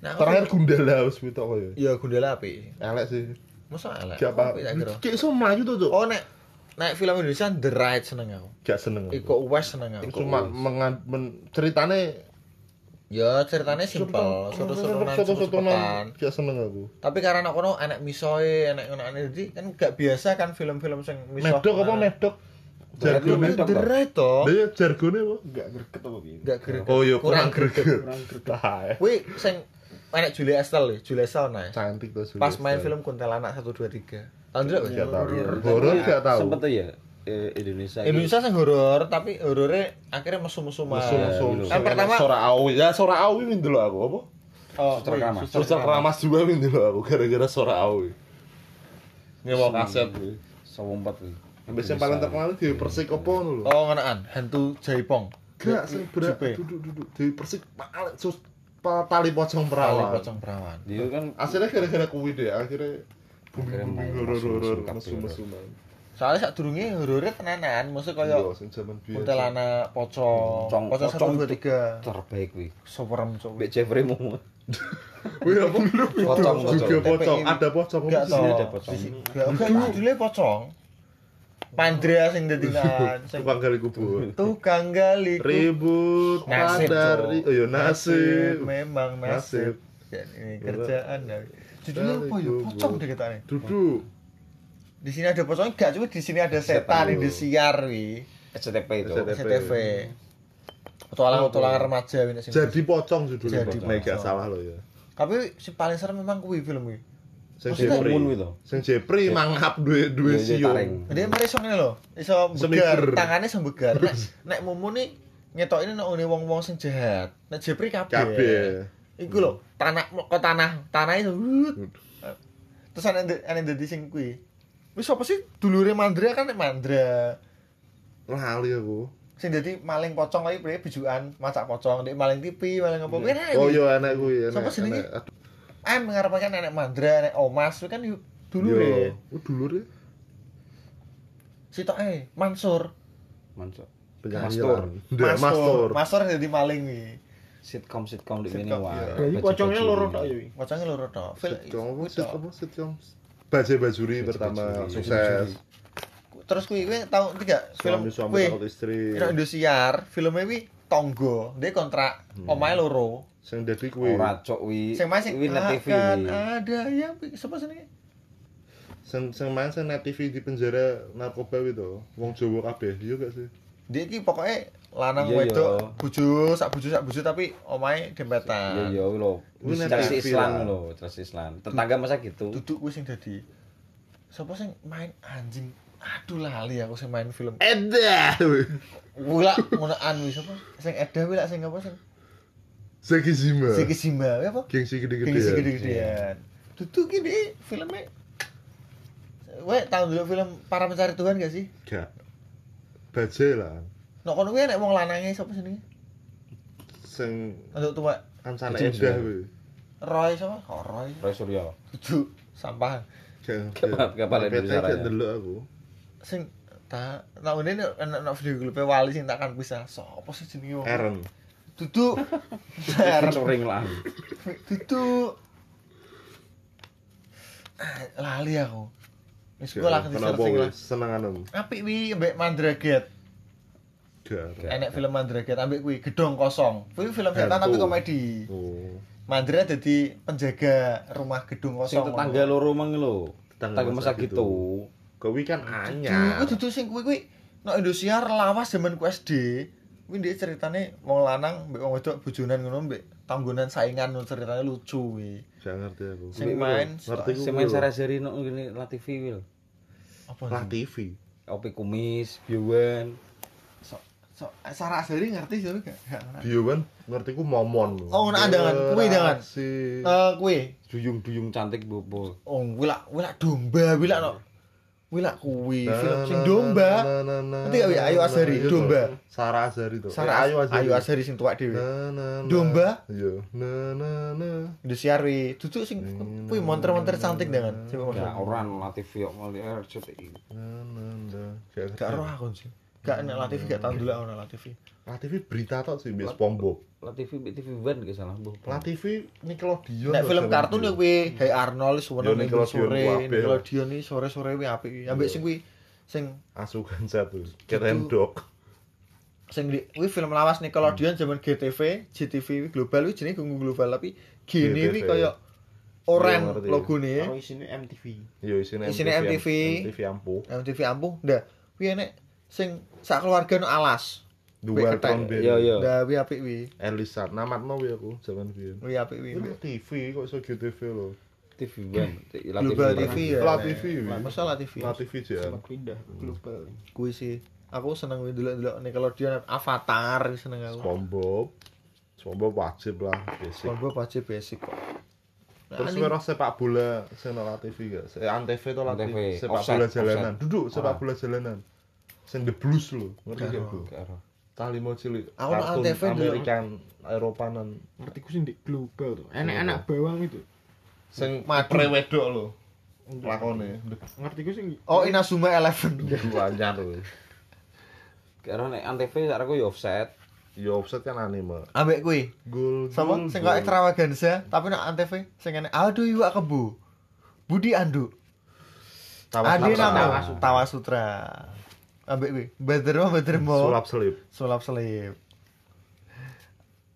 Speaker 1: Nah,
Speaker 2: Terakhir Gundala wis kuwi tok ya.
Speaker 1: ya Gundala api.
Speaker 2: Elek sih.
Speaker 1: Masa elek?
Speaker 2: Gak apa.
Speaker 1: Apik tak kira.
Speaker 2: Kayak iso melayu tuh, Cuk.
Speaker 1: Oh nek nek film Indonesia The Ride seneng aku.
Speaker 2: Gak seneng.
Speaker 1: Iko Uwais seneng aku.
Speaker 2: cuma mengan men, ceritane
Speaker 1: Ya ceritanya simpel, suruh-suruhan
Speaker 2: soto-sotonan
Speaker 1: cepet-cepetan.
Speaker 2: gak seneng aku.
Speaker 1: Tapi karena kono enek misoe, enek ngono jadi kan gak biasa kan film-film sing misoh.
Speaker 2: Medok apa medok?
Speaker 1: Jargone Ride to.
Speaker 2: Lah ya jargone apa?
Speaker 3: Enggak greget apa piye?
Speaker 1: Gak greget.
Speaker 2: Oh iya
Speaker 1: kurang greget.
Speaker 2: greget.
Speaker 3: Kurang greget.
Speaker 1: Kuwi sing enek Julia Estelle, ya, Julia Estelle nah.
Speaker 2: Cantik tuh. Julia
Speaker 1: Pas main film Kuntilanak 1 2 3. Tahun
Speaker 2: Gak tahu.
Speaker 1: Iya.
Speaker 2: Horor gak tahu.
Speaker 4: Sempet ya eh, Indonesia. ini.
Speaker 1: Indonesia sing horor tapi horornya akhirnya.
Speaker 2: Mesum-mesum.
Speaker 1: Kan pertama
Speaker 2: Sora Awi. Ya Sora Awi win dulu aku apa?
Speaker 1: oh,
Speaker 4: Suster Keramas
Speaker 2: juga win dulu aku gara-gara Sora Awi. Nyewa kaset.
Speaker 4: Sewompat kuwi.
Speaker 2: Habis yang paling terkenal di Persik apa dulu?
Speaker 1: Oh, ngenaan, hantu Jaipong.
Speaker 2: Gak sih berat
Speaker 1: Jipe.
Speaker 2: duduk duduk di Persik paling sus tali pocong
Speaker 1: Tali
Speaker 2: perawan.
Speaker 1: pocong perawan.
Speaker 4: Dia kan
Speaker 2: Akhirnya gara-gara kuwi deh akhirnya
Speaker 4: main
Speaker 2: horor-horor
Speaker 4: mesum-mesum
Speaker 2: mesum-mesuman.
Speaker 1: Soalnya saat durungnya horornya tenanan, maksudnya
Speaker 2: Iya,
Speaker 1: kaya
Speaker 2: biasa.
Speaker 1: kuntilanak, pocong,
Speaker 4: Pocong,
Speaker 1: pocong satu dua tiga,
Speaker 4: terbaik kuwi.
Speaker 1: soperem cowok.
Speaker 4: Mbek Jeffrey Momo.
Speaker 2: Wih apa?
Speaker 4: Pocong,
Speaker 2: Juga
Speaker 4: pocong.
Speaker 2: ada pocong
Speaker 1: Gak
Speaker 2: apa
Speaker 1: tau.
Speaker 2: sih?
Speaker 4: ada pocong.
Speaker 1: Gak gak judulnya pocong. Pandrea sing dadi
Speaker 2: Tukang gali kubur.
Speaker 1: tukang gali ku-
Speaker 2: Ribut
Speaker 1: Nasib,
Speaker 2: pada ri-
Speaker 1: Cok.
Speaker 2: oh ya nasib.
Speaker 1: memang nasib. Ya, ini kerjaan. Judulnya apa ya? Pocong deh katanya.
Speaker 2: Duduk.
Speaker 1: Di sini ada pocong enggak, cuma di sini ada setan, di siar wi.
Speaker 4: SCTV itu.
Speaker 2: SCTV.
Speaker 1: SCTV. Petualangan-petualangan remaja ini sing.
Speaker 2: Jadi pocong judulnya.
Speaker 1: Jadi
Speaker 2: gak
Speaker 1: pocong.
Speaker 2: salah lo ya.
Speaker 1: Tapi si paling serem memang kuwi film kuwi.
Speaker 2: Sing Jepri.
Speaker 4: Moon kuwi to.
Speaker 2: Sing Jepri mangap duwe duwe sio.
Speaker 1: Dia mari iso ngene lho, iso begar, tangannya iso begar. Nek nek mumu nih ngetok ini nek wong-wong sing jahat. Nek Jepri kabeh.
Speaker 2: Kabeh.
Speaker 1: Iku lho, tanah kok tanah, tanah itu. Terus ana ana dadi sing kuwi. Wis apa sih dulure Mandra kan nek Mandra.
Speaker 2: Lali aku.
Speaker 1: Sing dadi maling pocong lagi piye bijukan macak pocong, nek maling TV, maling apa kuwi enak.
Speaker 2: Oh iya enak kuwi enak.
Speaker 1: Sapa jenenge? Am ngarepake nenek Mandra, nek Omas kuwi kan yu-
Speaker 2: Yo.
Speaker 1: dulure.
Speaker 2: Oh dulure.
Speaker 1: Sitok eh Mansur.
Speaker 4: Mansur. Mastur.
Speaker 2: lan. Ndak, Mastur.
Speaker 1: Mastur dadi maling kuwi.
Speaker 4: Sitcom sitcom di sini wah.
Speaker 1: iya.
Speaker 3: Jadi pocongnya loro tok ya.
Speaker 1: Pocongnya loro tok.
Speaker 2: Sitcom. Sitcom apa? Sitcom. Bajai Bajuri pertama
Speaker 4: Bajuri.
Speaker 2: sukses.
Speaker 1: Terus kuwi kuwi tau tiga film kuwi.
Speaker 2: takut istri.
Speaker 1: Nek Indosiar, filmnya kuwi Tonggo. Dia kontrak omahe loro.
Speaker 2: Sing dadi kuwi.
Speaker 4: Ora cok wi.
Speaker 1: Sing main sing
Speaker 4: net TV
Speaker 1: akan
Speaker 4: wi.
Speaker 1: ada yang sapa senenge?
Speaker 2: Sing sing main sing net TV di penjara narkoba itu, wong Jawa kabeh, iya gak sih?
Speaker 1: Dia iki pokoknya lanang
Speaker 4: Iya,
Speaker 1: wedok
Speaker 4: iya.
Speaker 1: bojo sak bojo sak bojo tapi omahe
Speaker 4: Iya
Speaker 1: dempetan.
Speaker 4: iya lho.
Speaker 2: Kuwi nek
Speaker 4: Trans
Speaker 2: TV
Speaker 4: Islam lho, Trans Islam. Tetangga masa gitu.
Speaker 1: Duduk kuwi sing dadi Sapa sing main anjing? Aduh lali aku sing main film.
Speaker 2: Edah.
Speaker 1: Wula ngunaan wis apa? Sing Eda wis lak sing apa sing
Speaker 2: Seki Zima.
Speaker 1: Siki Simba apa?
Speaker 2: Gengsi gede-gede.
Speaker 1: Gengsi gede-gedean. Duduk gini filmnya Weh, tahu dulu film Para Pencari Tuhan gak sih?
Speaker 2: Gak. Bajai lah.
Speaker 1: Nek kono kuwi nek wong lanange sapa jenenge?
Speaker 2: Sing
Speaker 1: Untuk tua
Speaker 4: Kecil
Speaker 2: Edah
Speaker 4: juga.
Speaker 2: kuwi.
Speaker 1: Roy sapa? Oh, Roy.
Speaker 4: Roy Suryo.
Speaker 1: Duduk sampah.
Speaker 2: Gak.
Speaker 4: Gak- gak balik
Speaker 2: PT
Speaker 4: Indonesia Raya.
Speaker 2: ndelok aku.
Speaker 1: Sing tak tak ini enak enak video klip wali sing tak kan bisa. Sopo sih jenenge? wong?
Speaker 2: Eren.
Speaker 1: Duduk. Eren.
Speaker 4: Sering lah.
Speaker 1: Duduk. Ah, Lali aku. Wis kok di
Speaker 2: Kenapa
Speaker 1: searching lah.
Speaker 2: wis senenganem?
Speaker 1: Apik wi mbek Mandraget. Enek film Mandraget ambek kuwi Gedong Kosong. Kuwi film setan tapi komedi.
Speaker 2: Oh.
Speaker 1: Mandra jadi penjaga rumah gedung
Speaker 4: Sing
Speaker 1: kosong.
Speaker 4: tetangga loro mang lho.
Speaker 2: Tetangga masa
Speaker 4: masa gitu.
Speaker 2: Kowe kan
Speaker 1: Anyar. Kuwi dudu sing kuwi kuwi nek Indosiar lawas zaman ku SD. Kuwi ndek ceritane wong lanang mbek wong wedok bojonan ngono mbek tanggonan saingan ngono ceritane lucu kuwi.
Speaker 2: Gak ngerti aku.
Speaker 1: Sing main
Speaker 4: Sing main
Speaker 2: lho.
Speaker 4: Sarasari no ngene La TV wil.
Speaker 1: apa?
Speaker 2: TV.
Speaker 4: Opi kumis, Biwan.
Speaker 1: So, Sarah Asari ngerti sih gak? Gak ngerti.
Speaker 2: Biuan ngerti ku momon.
Speaker 1: Oh, ngono andangan. Kuwi andangan.
Speaker 2: Si.
Speaker 1: Eh kuwi
Speaker 4: Duyung-duyung cantik bobo.
Speaker 1: oh kuwi lak kuwi lak domba kuwi lak no. Kuwi lak kuwi film sing domba. Ngerti gak? Ayu Azhari, domba.
Speaker 2: Sarah Azhari to.
Speaker 1: Sarah
Speaker 2: Eh, Ayu Azhari.
Speaker 1: Ayu Azhari sing tuwak dhewe. Domba?
Speaker 2: Iya. Na na na.
Speaker 1: Indosiar wi. Duduk sing kuwi monter-monter cantik dengan.
Speaker 4: Ya
Speaker 1: monter.
Speaker 4: orang La TV kok mali RCTI.
Speaker 2: Na na na. Gak
Speaker 1: Gak roh aku sih. Gak nek La TV gak tau dulu aku nek La TV.
Speaker 2: La TV berita tok sih bias SpongeBob.
Speaker 4: La TV TV One gak salah.
Speaker 2: La TV Nickelodeon.
Speaker 1: Nek film kartun ya kuwi Hey Arnold suwene sore. Nickelodeon iki sore-sore kuwi apik kuwi. Ambek sing kuwi sing
Speaker 2: Asukan satu. Keren dok.
Speaker 1: sing di kuwi film lawas Nickelodeon zaman GTV, GTV global kuwi jenenge Gunung Global tapi gini kuwi kaya
Speaker 2: Iya,
Speaker 1: oren
Speaker 2: ngerti.
Speaker 1: logone.
Speaker 3: Karo isine MTV.
Speaker 2: Yo isine
Speaker 1: Isine MTV.
Speaker 2: MTV ampuh.
Speaker 1: MTV ampuh. Ndah, kuwi enek sing sak keluarga no alas.
Speaker 2: Dua tahun
Speaker 1: kethek.
Speaker 4: Iya, iya.
Speaker 1: Ndah kuwi apik kuwi.
Speaker 2: Elisa, namatno wi aku zaman biyen.
Speaker 1: Apik kuwi.
Speaker 2: Ini TV kok iso GTV lho.
Speaker 4: TV One. La
Speaker 1: Global. TV ya.
Speaker 2: La
Speaker 1: nek.
Speaker 2: TV, wi.
Speaker 1: Masa La TV.
Speaker 2: La TV jan.
Speaker 3: Pindah global.
Speaker 1: Kuwi sih. Aku seneng delok-delok Nickelodeon Avatar seneng aku.
Speaker 2: SpongeBob. SpongeBob wajib lah basic.
Speaker 1: SpongeBob aja basic kok. Nah,
Speaker 2: Terus merah sepak bola sing La TV gak? Se Antv to La. TV. Sepak bola jalanan. Duduk sepak
Speaker 4: Ah.
Speaker 2: bola jalanan. Sing The Blues lho. Ngerti
Speaker 1: Gak.
Speaker 2: Bu? Tali mau cilik.
Speaker 1: Aku dulu.
Speaker 2: Amerikan Eropanan.
Speaker 3: Ngerti ku sih di global tuh. Anak-anak bawang itu.
Speaker 2: Sing
Speaker 1: Madu.
Speaker 2: pre wedok lho. Lakone.
Speaker 3: Ngerti ku sing
Speaker 1: Oh, Inazuma Eleven.
Speaker 2: Dulu anyar.
Speaker 4: Gak ero nek Antv sak aku yo offset.
Speaker 2: Ya offset kan anime.
Speaker 1: Ambek kuwi.
Speaker 2: Gol.
Speaker 1: Sama sing kok extravaganza, tapi nak Antv sing ngene, aduh iwak kebu. Budi Adi
Speaker 2: Laksa.
Speaker 1: namo Tawa Sutra. Ambek kuwi, Badr mo Badr mo.
Speaker 2: Sulap selip.
Speaker 1: Sulap selip.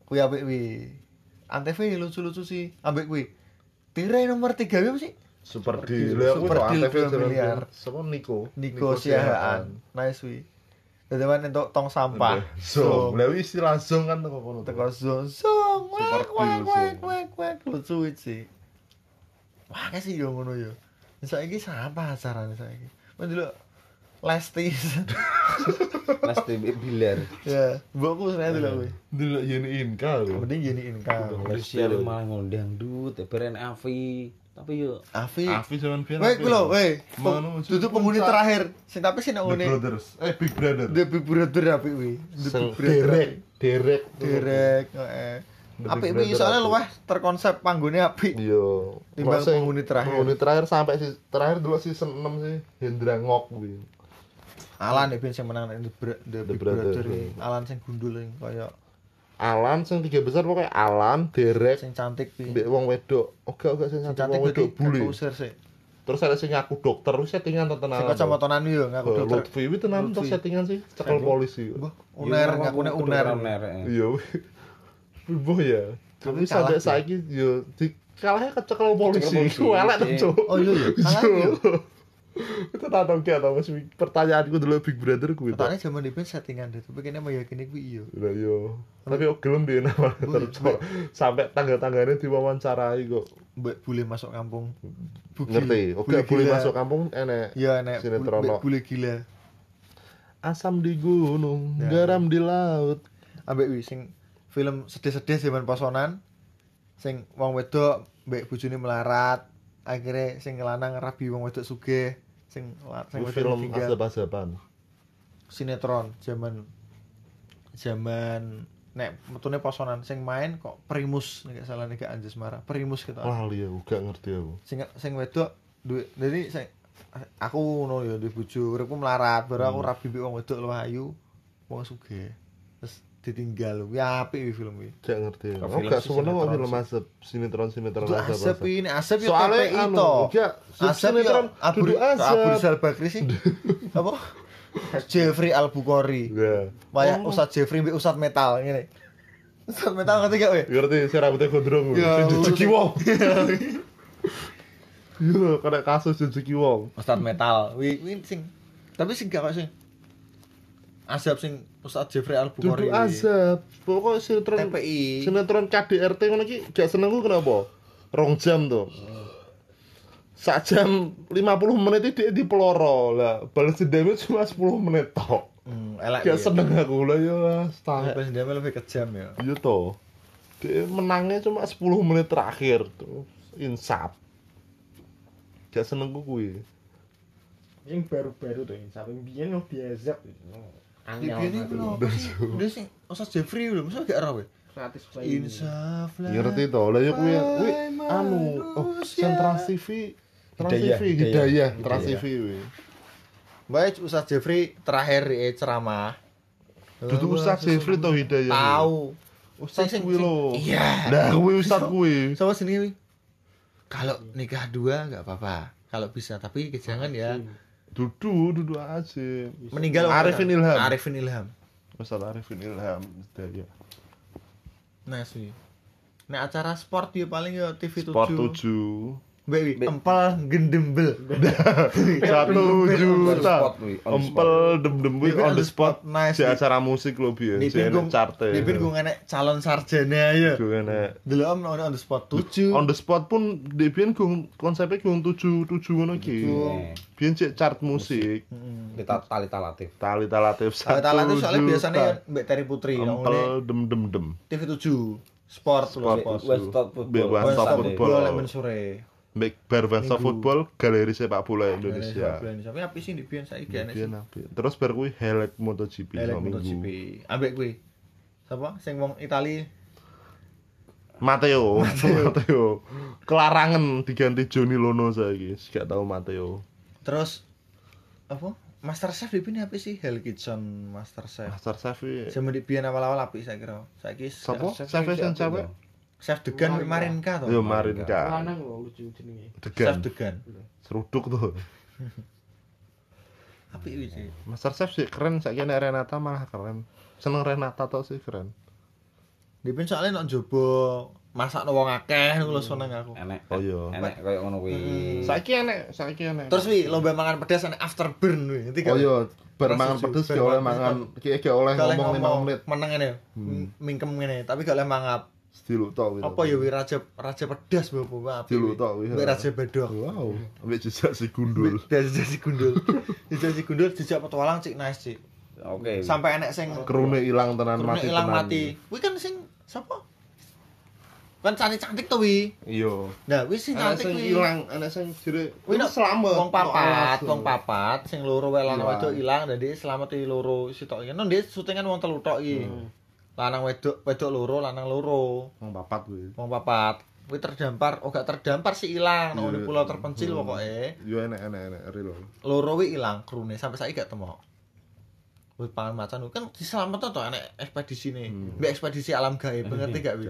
Speaker 1: Kuwi ambek kuwi. Antv lucu-lucu sih. Ambek kuwi. Tirai nomor 3 apa sih?
Speaker 2: Super
Speaker 1: Deal.
Speaker 2: deal.
Speaker 1: Super Deal dua miliar.
Speaker 2: Sama Niko.
Speaker 1: Niko Siahaan. Nice kuwi. Dadi man entuk tong sampah.
Speaker 2: So, lha wis langsung kan teko kono.
Speaker 1: teko zong zong
Speaker 2: Super deal,
Speaker 1: wek wek lucu sih wah sih yo ngono yo saiki apa acarane saiki men dulu Lesti
Speaker 4: TV Bilar.
Speaker 1: ya mbokku seneng dulu kuwi
Speaker 2: Delok yen Inka lho.
Speaker 1: mending gini income
Speaker 4: Rusia malah ngundang dut, beren Avi. Tapi yo
Speaker 1: Afi
Speaker 2: Afi zaman biyen.
Speaker 1: Weh, kulo, weh, tutup penghuni terakhir. Sing tapi sing
Speaker 2: The
Speaker 1: ngene.
Speaker 2: Brothers. Eh Big Brother.
Speaker 1: The Big Brother apik kuwi. The Big Brother.
Speaker 2: derek, derek.
Speaker 1: Derek, heeh.
Speaker 2: The
Speaker 1: kuwi
Speaker 2: Brother
Speaker 1: soalnya luwih terkonsep panggone apik.
Speaker 2: Iya.
Speaker 1: Timbang penghuni terakhir.
Speaker 2: Penghuni terakhir sampai si terakhir dulu season 6 sih Hendra Ngok kuwi.
Speaker 1: Alan ya ben sing menang nek The, Bra- The
Speaker 2: The
Speaker 1: Big
Speaker 2: Brother,
Speaker 1: Brother.
Speaker 2: iya.
Speaker 1: iki. Alan sing gundul sing kaya
Speaker 2: Alan sing tiga besar pokoknya Alan, Derek,
Speaker 1: sing cantik kuwi.
Speaker 2: mbek wong wedok. Oke, oke sing cantik wong wedok
Speaker 1: kuwi
Speaker 2: bule. Terus ada sing ngaku dokter, wis settingan tenan.
Speaker 1: Sing kacamatanan yo ngaku dokter.
Speaker 2: Lutfi itu tenan to
Speaker 1: Lutfi.
Speaker 2: settingan sih, cekel polisi.
Speaker 1: Mbah, uner ngakune uner.
Speaker 4: uner.
Speaker 2: Iya. Mbah ya.
Speaker 1: Tapi
Speaker 2: sampai saiki yo kalahnya kecekel polisi.
Speaker 4: polisi,
Speaker 2: Ku elek
Speaker 4: iya.
Speaker 2: Cuk.
Speaker 1: Oh iya iya. Kalah yo.
Speaker 2: Itu tak tahu gak tau Mas. Pertanyaanku dulu Big Brother kuwi.
Speaker 1: Katanya zaman di settingan tapi kayaknya meyakini gue iya.
Speaker 2: Lah yo. Tapi kok gelem dia nama terus sampai tangga-tangganya diwawancarai kok.
Speaker 1: Mbak boleh masuk kampung. Bugil.
Speaker 2: Ngerti? Oke, boleh masuk kampung enek.
Speaker 1: Iya, nek
Speaker 2: Sinetron,
Speaker 1: bule gila.
Speaker 2: Asam di gunung,
Speaker 1: Ya.
Speaker 2: garam di laut.
Speaker 1: Ambek sing film sedih-sedih zaman posonan. Sing wong wedok mbek bojone melarat. Akhirnya sing lanang rabi wong wedok sugih. Sing sing
Speaker 2: film azab-azaban.
Speaker 1: sinetron zaman zaman nek metune posonan. Sing main kok Primus nek salah nek gak Anjas Mara Primus gitu.
Speaker 2: Lali aku, gak ngerti aku.
Speaker 1: sing sing wedok duwe jadi sing aku ngono ya duwe bojo uripku melarat baru aku rabi mbek wong wedok luwih ayu. Wong sugih ditinggal ya apik wi film iki
Speaker 2: Gak ngerti. Oh, gak sebenarnya kok
Speaker 1: sinetron
Speaker 2: film
Speaker 1: sih.
Speaker 2: azab, sinetron-sinetron
Speaker 1: Itu
Speaker 2: azab.
Speaker 1: asap ini asap ya
Speaker 2: Soalnya anu, enggak,
Speaker 1: asap
Speaker 2: sinetron
Speaker 1: ya Abu
Speaker 2: duduk
Speaker 1: Abu
Speaker 2: azab.
Speaker 1: Rizal Bakri sih apa Jeffrey Al
Speaker 2: Ya.
Speaker 1: Kayak
Speaker 2: Oh.
Speaker 1: Ustadz Jeffrey mbek Ustadz Metal ngene. Ustadz Metal ngerti gak we?
Speaker 2: Ngerti, si rambutnya gondrong.
Speaker 1: Ya,
Speaker 2: Sing jejeki
Speaker 1: sing-
Speaker 2: wong. Iya, kena kasus jejeki wong.
Speaker 1: Ustadz Metal. Wi wi sing tapi sing gak kok sing Asap sing Ustadz Jeffrey Al Bukhari.
Speaker 2: Duduk azab. Pokoknya sinetron
Speaker 1: TPI.
Speaker 2: sinetron KDRT ngono iki gak seneng ku kenapa? Rong jam tuh. Sak jam 50 menit dia di peloro lah. Balas dendamnya cuma 10 menit tok.
Speaker 1: Hmm, elek.
Speaker 2: Gak seneng aku lah ya astaga.
Speaker 1: Pas dia lebih kejam ya.
Speaker 2: Iya toh. Dia menangnya cuma 10 menit terakhir tuh. Insap. Gak seneng ku kuwi.
Speaker 3: Yang baru-baru tuh, yang sampai biyen lo biasa.
Speaker 1: Di biyen iki lho. Dia sing Jeffrey lho, masa gak ora we?
Speaker 3: Gratis
Speaker 1: Insaf lah.
Speaker 2: Ngerti toh. Lah ya kuwi kuwi anu oh Trans TV Trans
Speaker 4: Hidayah,
Speaker 2: TV
Speaker 4: Hidayah.
Speaker 2: Trans. TV kuwi.
Speaker 1: Baik Ustadz Jeffrey terakhir eh, ceramah.
Speaker 2: Dudu Ustaz Jeffrey toh Hidayah.
Speaker 1: Tahu.
Speaker 2: Ustaz
Speaker 1: Sing-
Speaker 2: kuwi lho.
Speaker 1: Iya.
Speaker 2: Nah, kuwi Ustaz kuwi.
Speaker 1: Sama sini wi. Kalau nikah dua nggak apa-apa. Kalau bisa, tapi jangan ya.
Speaker 2: Dudu, dudu aja.
Speaker 1: Meninggal
Speaker 2: Arifin Ilham.
Speaker 1: Arifin Ilham.
Speaker 2: Ustaz Arifin Ilham Hidayah.
Speaker 1: Nah sih. Nah acara sport dia paling ya TV 7
Speaker 2: Sport 7.
Speaker 1: Mbak Wi, empal gendembel
Speaker 2: Satu juta. Empel dem dem wi
Speaker 1: Wi,
Speaker 2: on the spot.
Speaker 1: Nice,
Speaker 2: Di acara musik lo.
Speaker 1: Di
Speaker 2: Si
Speaker 1: pinggung
Speaker 2: enek charte.
Speaker 1: Di pinggung enek calon sarjana ya
Speaker 2: Gue enek.
Speaker 1: Dulu om on the spot 7
Speaker 2: On the spot pun di biyen gung konsepnya gung tujuh tujuh ngono ki. Biyen cek chart musik.
Speaker 4: Kita tali talatif.
Speaker 2: Tali talatif
Speaker 1: Kalau talan itu soalnya
Speaker 2: juta.
Speaker 1: biasanya ya Mbak Terry Putri nongolnya
Speaker 2: Empel dem dem dem.
Speaker 1: TV 7 Sport
Speaker 2: Sport
Speaker 1: Sport
Speaker 2: tujuh.
Speaker 4: One Stop Football.
Speaker 2: Be- One
Speaker 1: One
Speaker 2: Stop
Speaker 1: Stop
Speaker 2: Football.
Speaker 1: Football Lemon sore
Speaker 2: Baik bar
Speaker 1: Minggu.
Speaker 2: Football galeri sepak bola Indonesia.
Speaker 1: Tapi apa sih di Bian saya
Speaker 2: Biyen apik. Terus bar kuwi Helek MotoGP sama
Speaker 1: MotoGP. Ambek kuwi Siapa? Sing wong Itali
Speaker 2: Matteo, Matteo. Kelarangan diganti Johnny Lono saiki. Gak tau Matteo.
Speaker 1: Terus Apa? Master Chef di apa sih? Hell Kitchen Master Chef
Speaker 2: Master Chef
Speaker 1: Sama di Bian awal-awal apik saya kira Saiki?
Speaker 4: Chef
Speaker 2: Chef
Speaker 4: siapa
Speaker 2: cewek?
Speaker 4: itu?
Speaker 1: Chef Degan
Speaker 3: Marinka.
Speaker 1: Marinka toh
Speaker 2: Yo Marinka.
Speaker 3: Lanang lho lucu jenenge.
Speaker 1: Chef
Speaker 2: Degan.
Speaker 1: Degan
Speaker 2: Seruduk tuh.
Speaker 1: Apik wis sih
Speaker 2: Master Chef sih keren saiki nek Renata malah keren. Seneng Renata tok sih keren.
Speaker 1: Di Bian soalnya nak jobo masak wong akeh ngono lho seneng aku
Speaker 4: Enek.
Speaker 2: Oh iya.
Speaker 4: Enek koyo ngono kuwi.
Speaker 2: Saiki enek, saiki enek.
Speaker 1: Terus wi lomba mangan pedas ana afterburn wi. Ngerti gak?
Speaker 2: Oh iya, bar mangan pedes gak oleh
Speaker 1: mangan
Speaker 2: ki gak oleh ngomong 5
Speaker 1: ngomong
Speaker 2: menit.
Speaker 1: meneng ngene ya. Mingkem ngene, tapi gak oleh mangap.
Speaker 2: Stiluk tok gitu.
Speaker 1: Apa ya wi raja raja pedas bapak bapak.
Speaker 2: Stiluk tok wi.
Speaker 1: Mbak raja bedok.
Speaker 2: Wow, ambek jejak si gundul.
Speaker 1: Biasa jejak si gundul. Jejak si gundul jejak petualang cik nice cik.
Speaker 4: Oke.
Speaker 1: Sampai enek sing
Speaker 2: Kerune ilang tenan mati
Speaker 1: ilang
Speaker 2: tenan.
Speaker 1: mati. Kuwi kan sing sapa? Kan cantik-cantik to wi.
Speaker 2: Iya.
Speaker 1: Nah, wis sing cantik
Speaker 2: sing
Speaker 1: kuwi.
Speaker 2: ilang, ana sing jere
Speaker 1: Kuwi nak
Speaker 2: selamat.
Speaker 1: Wong papat, wong
Speaker 2: papat.
Speaker 1: sing loro wae lanang
Speaker 2: Ilang.
Speaker 1: wedok ilang dadi selamat di loro sitok iki. Nek syutingan wong telu tok iki. Lanang wedok, wedok loro, lanang loro.
Speaker 2: Wong papat kuwi.
Speaker 1: Wong papat. Kuwi terdampar, oh gak terdampar sih ilang nang
Speaker 2: Iya,
Speaker 1: di pulau
Speaker 2: iya.
Speaker 1: terpencil
Speaker 2: Hmm.
Speaker 1: pokoke.
Speaker 2: Yo enek enek enek real.
Speaker 1: Loro wi ilang krune sampai saiki gak temu. Wis pangan macan kan diselametno to enek ekspedisine.
Speaker 2: Hmm.
Speaker 1: Mbek ekspedisi alam gaib, ngerti gak wi?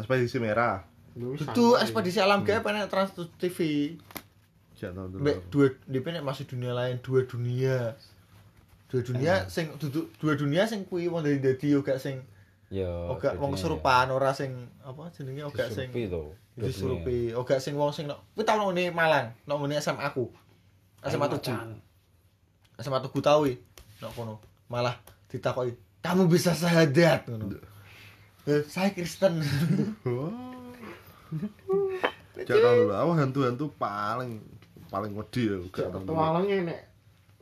Speaker 2: Ekspedisi merah.
Speaker 1: Itu ekspedisi alam gaib enek Trans TV. Mbak dua DP nek masih dunia lain, dua dunia. Dua dunia sing duduk dua dunia sing kuwi wong dadi dadi yo gak sing
Speaker 4: Yo.
Speaker 1: ora wong kesurupan ora sing apa jenenge ora sing disurupi, ora sing wong sing kuwi tau ngene Malang, nang ngene SMA aku. SMA tujuh SMA tujuh tahu ya nak kono malah ditakoki kamu bisa syahadat ngono Eh, saya Kristen
Speaker 2: Jangan dulu, aku hantu-hantu paling paling wedi ya. gak tau.
Speaker 3: Petualangnya nek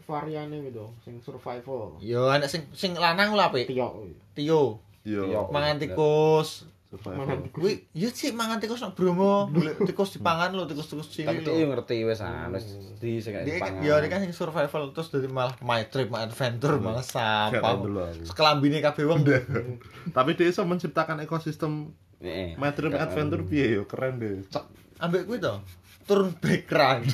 Speaker 3: variane gitu, sing survival.
Speaker 1: yo anak sing sing lanang lho apik
Speaker 3: Tio.
Speaker 1: Tio
Speaker 2: Iya.
Speaker 1: mangan tikus. Kuwi yo sih mangan tikus nak Bromo tikus dipangan lho tikus-tikus
Speaker 4: Tapi
Speaker 1: cilik
Speaker 4: dia
Speaker 1: lho
Speaker 4: ngerti wes ah, wis di sing
Speaker 1: dia kan
Speaker 4: dipangan.
Speaker 1: yo dia kan sing survival terus dari malah my trip my adventure malah
Speaker 2: Gak tau
Speaker 1: sampah. sekelambine kabeh wong.
Speaker 2: Tapi dia bisa menciptakan ekosistem
Speaker 4: Heeh.
Speaker 2: My Trip Adventure piye yo keren deh.
Speaker 1: Ambek kuwi to turun background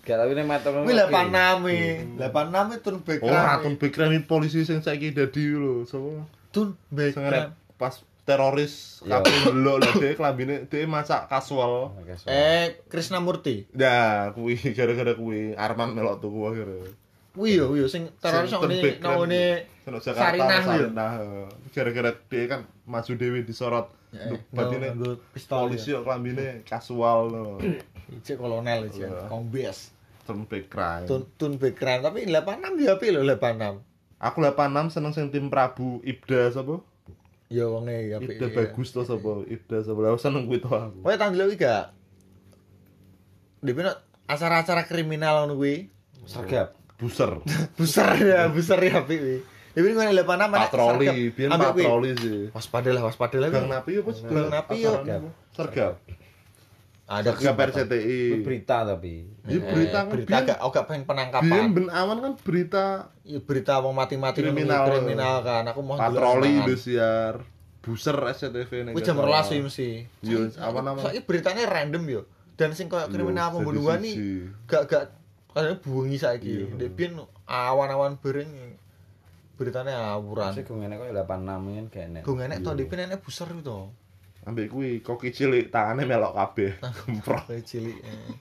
Speaker 4: Gak tapi nek motor.
Speaker 1: kuwi 86 e 86 e turun
Speaker 2: Oh,
Speaker 1: background
Speaker 2: Ratun Background ini polisi sing saiki dadi lho, sapa?
Speaker 1: turun background
Speaker 2: pas teroris
Speaker 4: Iya.
Speaker 2: kabeh delok lho dhek klambine dhek masak kasual.
Speaker 1: eh Krisnamurti
Speaker 2: Nah, kuwi gara-gara kuwi Arman melok tuku akhirnya.
Speaker 1: kuwi yo yo sing teroris ngene
Speaker 2: turun
Speaker 1: nang ngene
Speaker 2: Sono Jakarta
Speaker 1: Sarinah yo.
Speaker 2: Sarinah. Gara-gara dia kan maju dewi disorot.
Speaker 1: Eh,
Speaker 2: Batine
Speaker 1: nganggo pistol
Speaker 2: polisi kok klambine kasual lho.
Speaker 1: Ijek kolonel iki
Speaker 2: Iya.
Speaker 1: kombes
Speaker 2: Turn back crime.
Speaker 1: tun tun background tapi 86 ya apik lho 86
Speaker 2: Aku 86 seneng sing tim Prabu Ibda sapa?
Speaker 1: ya wonge apik
Speaker 2: Ibda bagus to sapa? Ibda sapa? Lah seneng kuwi to aku.
Speaker 1: Kowe tanggal iki gak di mana acara-acara kriminal ngono kuwi
Speaker 4: sergap.
Speaker 2: Buser.
Speaker 1: buser ya buser ya apik kuwi Tapi ini ngene 86 mana
Speaker 2: Patroli, biyen patroli sih.
Speaker 1: Waspada lah, waspada lah.
Speaker 2: Gang Napi apa sih?
Speaker 1: Gang Napi yo.
Speaker 2: Sergap.
Speaker 1: Ada
Speaker 2: Sergap
Speaker 1: kesempatan.
Speaker 2: RCTI.
Speaker 4: Itu berita tapi.
Speaker 1: Eh,
Speaker 2: berita kan
Speaker 1: berita
Speaker 2: biyen-
Speaker 1: gak oh pengen
Speaker 2: Biyen
Speaker 1: penangkapan.
Speaker 2: ben awan kan berita
Speaker 1: Iya berita wong mati-mati
Speaker 2: Kriminal.
Speaker 1: kriminal kan. Aku mau
Speaker 2: patroli. Indosiar. Buser SCTV ning.
Speaker 1: Kuwi jam 12 sih mesti.
Speaker 2: Iya, apa nama?
Speaker 1: Saiki beritanya random yo. Dan sing koyo kriminal
Speaker 2: Iya,
Speaker 1: pembunuhan
Speaker 2: jadi
Speaker 1: nih
Speaker 2: siji.
Speaker 1: gak gak kadang bunyi saiki.
Speaker 2: Iya.
Speaker 1: Dek biyen awan-awan bareng beritanya awuran.
Speaker 4: Sik ngene kok 86 kan gak enek.
Speaker 1: Gue enek to dipin enek buser itu.
Speaker 2: Ambek kuwi koki cilik tangane melok kabeh. Gemprok
Speaker 1: Kayak cilik. eh.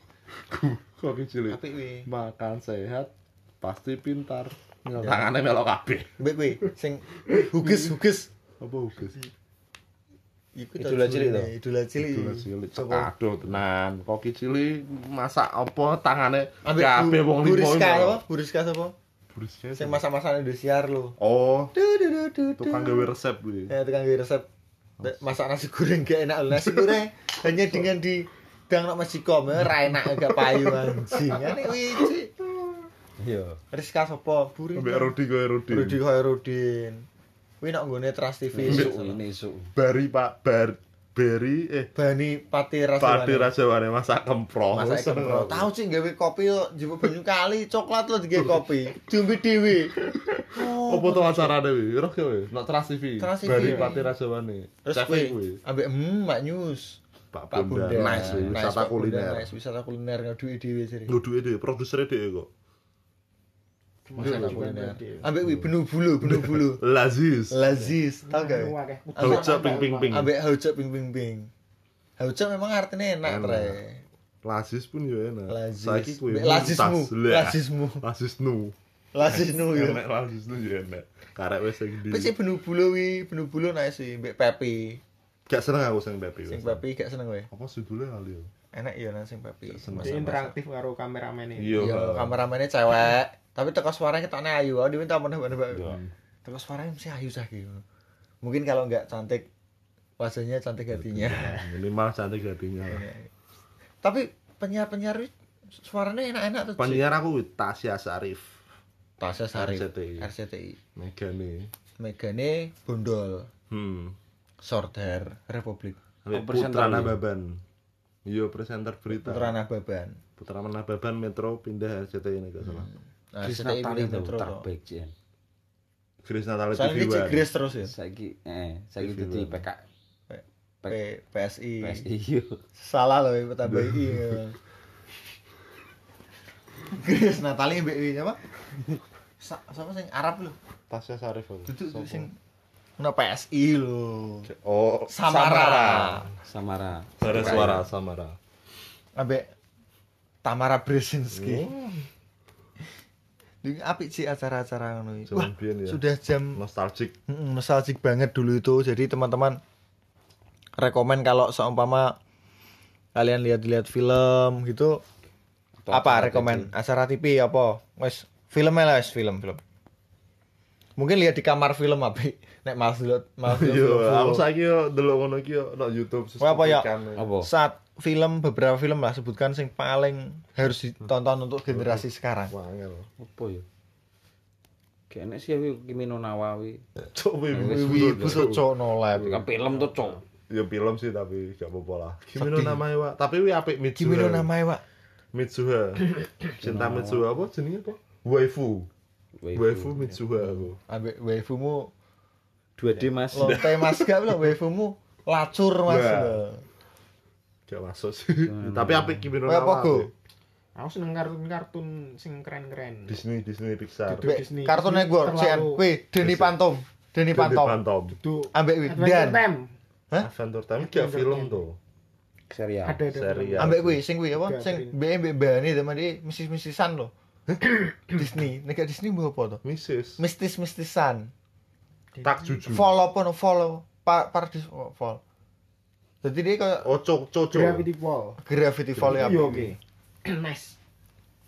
Speaker 2: koki cilik.
Speaker 1: Apik kuwi.
Speaker 2: Makan sehat pasti pintar. Tangane melok kabeh.
Speaker 1: Mbek kuwi sing huges huges.
Speaker 2: Apa ugus?
Speaker 1: Iku
Speaker 4: Idola cilik to?
Speaker 1: Idola cilik.
Speaker 2: Idola cilik
Speaker 1: Sopo?
Speaker 2: cekado tenan. Koki cilik masak apa tangane
Speaker 1: Ambek
Speaker 2: kabeh wong limo.
Speaker 1: Buriska apa? Buriska sapa?
Speaker 2: Buriska.
Speaker 1: Sing masak-masak Indosiar lho.
Speaker 2: Oh,
Speaker 1: Du, du, du, du, du.
Speaker 2: tukang gawe resep kuwi.
Speaker 1: Ya tukang gawe resep masak nasi goreng gak enak loh. Nasi goreng hanya dengan di dang nak magicom ya ra enak gak payu anjing. Ane wiji.
Speaker 4: Iya.
Speaker 1: Rizka sapa? Buri.
Speaker 2: Ambek Rudi kowe Rudi.
Speaker 1: Rudi Khairudin. Kuwi nak nggone Trans TV.
Speaker 4: Isuk ini isuk.
Speaker 2: Bari Pak Bar Beri eh
Speaker 1: Bani Pati Rasawane.
Speaker 2: Pati Rajawane masak kemprong.
Speaker 1: Masak kempro. Tahu sih gawe kopi yo njupuk banyu kali, coklat lo digawe kopi. Diombe dhewe.
Speaker 2: Apa tuh acara dewi? Roh kowe, nak Trans TV. Bari Pati Rajawane.
Speaker 1: Terus kuwi
Speaker 2: kuwi.
Speaker 1: ambek hmm Mbak News.
Speaker 2: Pak Bunda. Nice kuwi, wisata kuliner.
Speaker 1: Nice wisata kuliner ngaduki dhewe sih.
Speaker 2: Nguduke dhewe, produsernya dhewe kok.
Speaker 1: Wisata kuliner. Ambek kuwi benu bulu, benu bulu.
Speaker 2: Lazis.
Speaker 1: Lazis, tau gak?
Speaker 2: Hauca ping ping ping.
Speaker 1: Ambek hauca ping ping ping. Hauca memang artinya enak,
Speaker 2: Enak.
Speaker 1: Tre.
Speaker 2: Lazis pun yo enak.
Speaker 1: Lazis.
Speaker 2: Saiki kuwi.
Speaker 1: Mbek lazismu, lazismu.
Speaker 2: Lazisnu.
Speaker 1: Lazisnu yo.
Speaker 2: Enak lazisnu yo enak. Karek wis sing
Speaker 1: Tapi sih
Speaker 2: di.
Speaker 1: benu bulu wi, benu bulu nice sih, mbek Pepi.
Speaker 2: Gak seneng aku sing Pepi.
Speaker 1: Sing
Speaker 2: wis.
Speaker 1: Pepi gak seneng kowe.
Speaker 2: Apa judulnya kali yo?
Speaker 1: Enak iya nang sing.
Speaker 3: Dia interaktif karo kameramen ini.
Speaker 2: Iya.
Speaker 1: Iya, kameramennya cewek. Tapi teko suaranya ketokne ayu. Oh, diminta menebak-nebak.
Speaker 2: Iya.
Speaker 1: Teko suaranya mesti ayu sah gitu. Mungkin kalau nggak cantik wajahnya cantik hatinya.
Speaker 2: Minimal cantik hatinya.
Speaker 1: Tapi penyiar-penyiar suaranya enak-enak tuh.
Speaker 2: Penyiar aku Tasya Sarif.
Speaker 1: Tasya Sari
Speaker 2: RCTI.
Speaker 1: RCTI.
Speaker 2: Megane.
Speaker 1: Megane Bondol
Speaker 2: Hmm.
Speaker 1: Sorder Republik
Speaker 4: Oh, presenter
Speaker 2: Putra
Speaker 4: ya?
Speaker 2: Nababan. Iya, presenter berita.
Speaker 1: Putra Nababan.
Speaker 2: Putra Nababan Metro pindah RCTI ini gak salah.
Speaker 1: Nah,
Speaker 4: Chris
Speaker 1: RCTI
Speaker 4: Natali itu terbaik sih.
Speaker 2: Grace Natali TV
Speaker 1: ini Cik
Speaker 2: One.
Speaker 1: Grace terus ya.
Speaker 4: Saiki eh saiki dadi. PK
Speaker 1: P PSI.
Speaker 4: PSI.
Speaker 1: Salah loh, ibu tambah I. ya. Grace Natali mbek ini apa? Sa sama sing Arab lho.
Speaker 2: Tasya Sarif.
Speaker 1: Duduk sing Nah PSI lho.
Speaker 2: Oh,
Speaker 1: Samara.
Speaker 4: Samara.
Speaker 2: Bara suara Samara.
Speaker 1: Ambek Tamara Brzezinski.
Speaker 2: Oh,
Speaker 1: Ini apik sih acara-acara ngono iki. Wah,
Speaker 2: ya.
Speaker 1: sudah jam
Speaker 2: Nostalgic.
Speaker 1: Nostalgic banget dulu itu. Jadi teman-teman rekomen kalau seumpama kalian lihat-lihat film gitu apa rekomend acara TV apa wes filmnya lah wes film film mungkin lihat di kamar film apa nek malas dulu malas dulu
Speaker 2: Yo, aku saiki yo delok ngono iki yo nang YouTube
Speaker 1: apa ya?
Speaker 4: Apa?
Speaker 1: saat film beberapa film lah sebutkan sing paling harus ditonton untuk generasi sekarang
Speaker 2: Wah, angel.
Speaker 4: Apa ya? Kayak enek sih aku Kimi no Nawawi.
Speaker 2: Cok wibu
Speaker 1: tuh cok no lab
Speaker 4: Kan film tuh, Cok.
Speaker 2: Ya film sih tapi gak apa-apa lah. Kimi no namanya, Wak. Tapi wi apik Mitsuha.
Speaker 1: Kimi no namanya pak
Speaker 2: Mitsuha. Cinta Mitsuha apa jenenge apa? Waifu. Waifu Mitsuha aku.
Speaker 1: ambek waifumu
Speaker 4: 2D Mas.
Speaker 1: lontai mas gak lo waifumu lacur mas.
Speaker 2: Gak masuk sih. Tapi apik Kimi no
Speaker 1: Kayak apa?
Speaker 2: Nawa.
Speaker 3: Aku seneng kartun-kartun sing keren-keren.
Speaker 2: Disney Disney Pixar.
Speaker 3: Disney. Disney
Speaker 1: Network cian wih Denny Pantom
Speaker 2: Danny
Speaker 1: Pantom
Speaker 2: Phantom.
Speaker 3: Duh.
Speaker 1: ambek wih
Speaker 3: Adventure
Speaker 1: dan
Speaker 3: Time.
Speaker 2: Adventure Time gak
Speaker 3: Adventure
Speaker 2: film tuh.
Speaker 4: Serial.
Speaker 3: Ada ada.
Speaker 2: Serial.
Speaker 1: ambek wih sing wih apa sing be be bani sama dia misis misisan lo Disney nek Disney mau apa tuh
Speaker 2: Mrs.
Speaker 1: mistis mistisan
Speaker 2: Tak jujur.
Speaker 1: follow apa no follow pa paradis oh, follow jadi dia kayak
Speaker 2: Oh, cok, cok, cok.
Speaker 3: Gravity Fall.
Speaker 1: gravity fall ya
Speaker 3: Iya
Speaker 1: apa
Speaker 3: oke. Nice.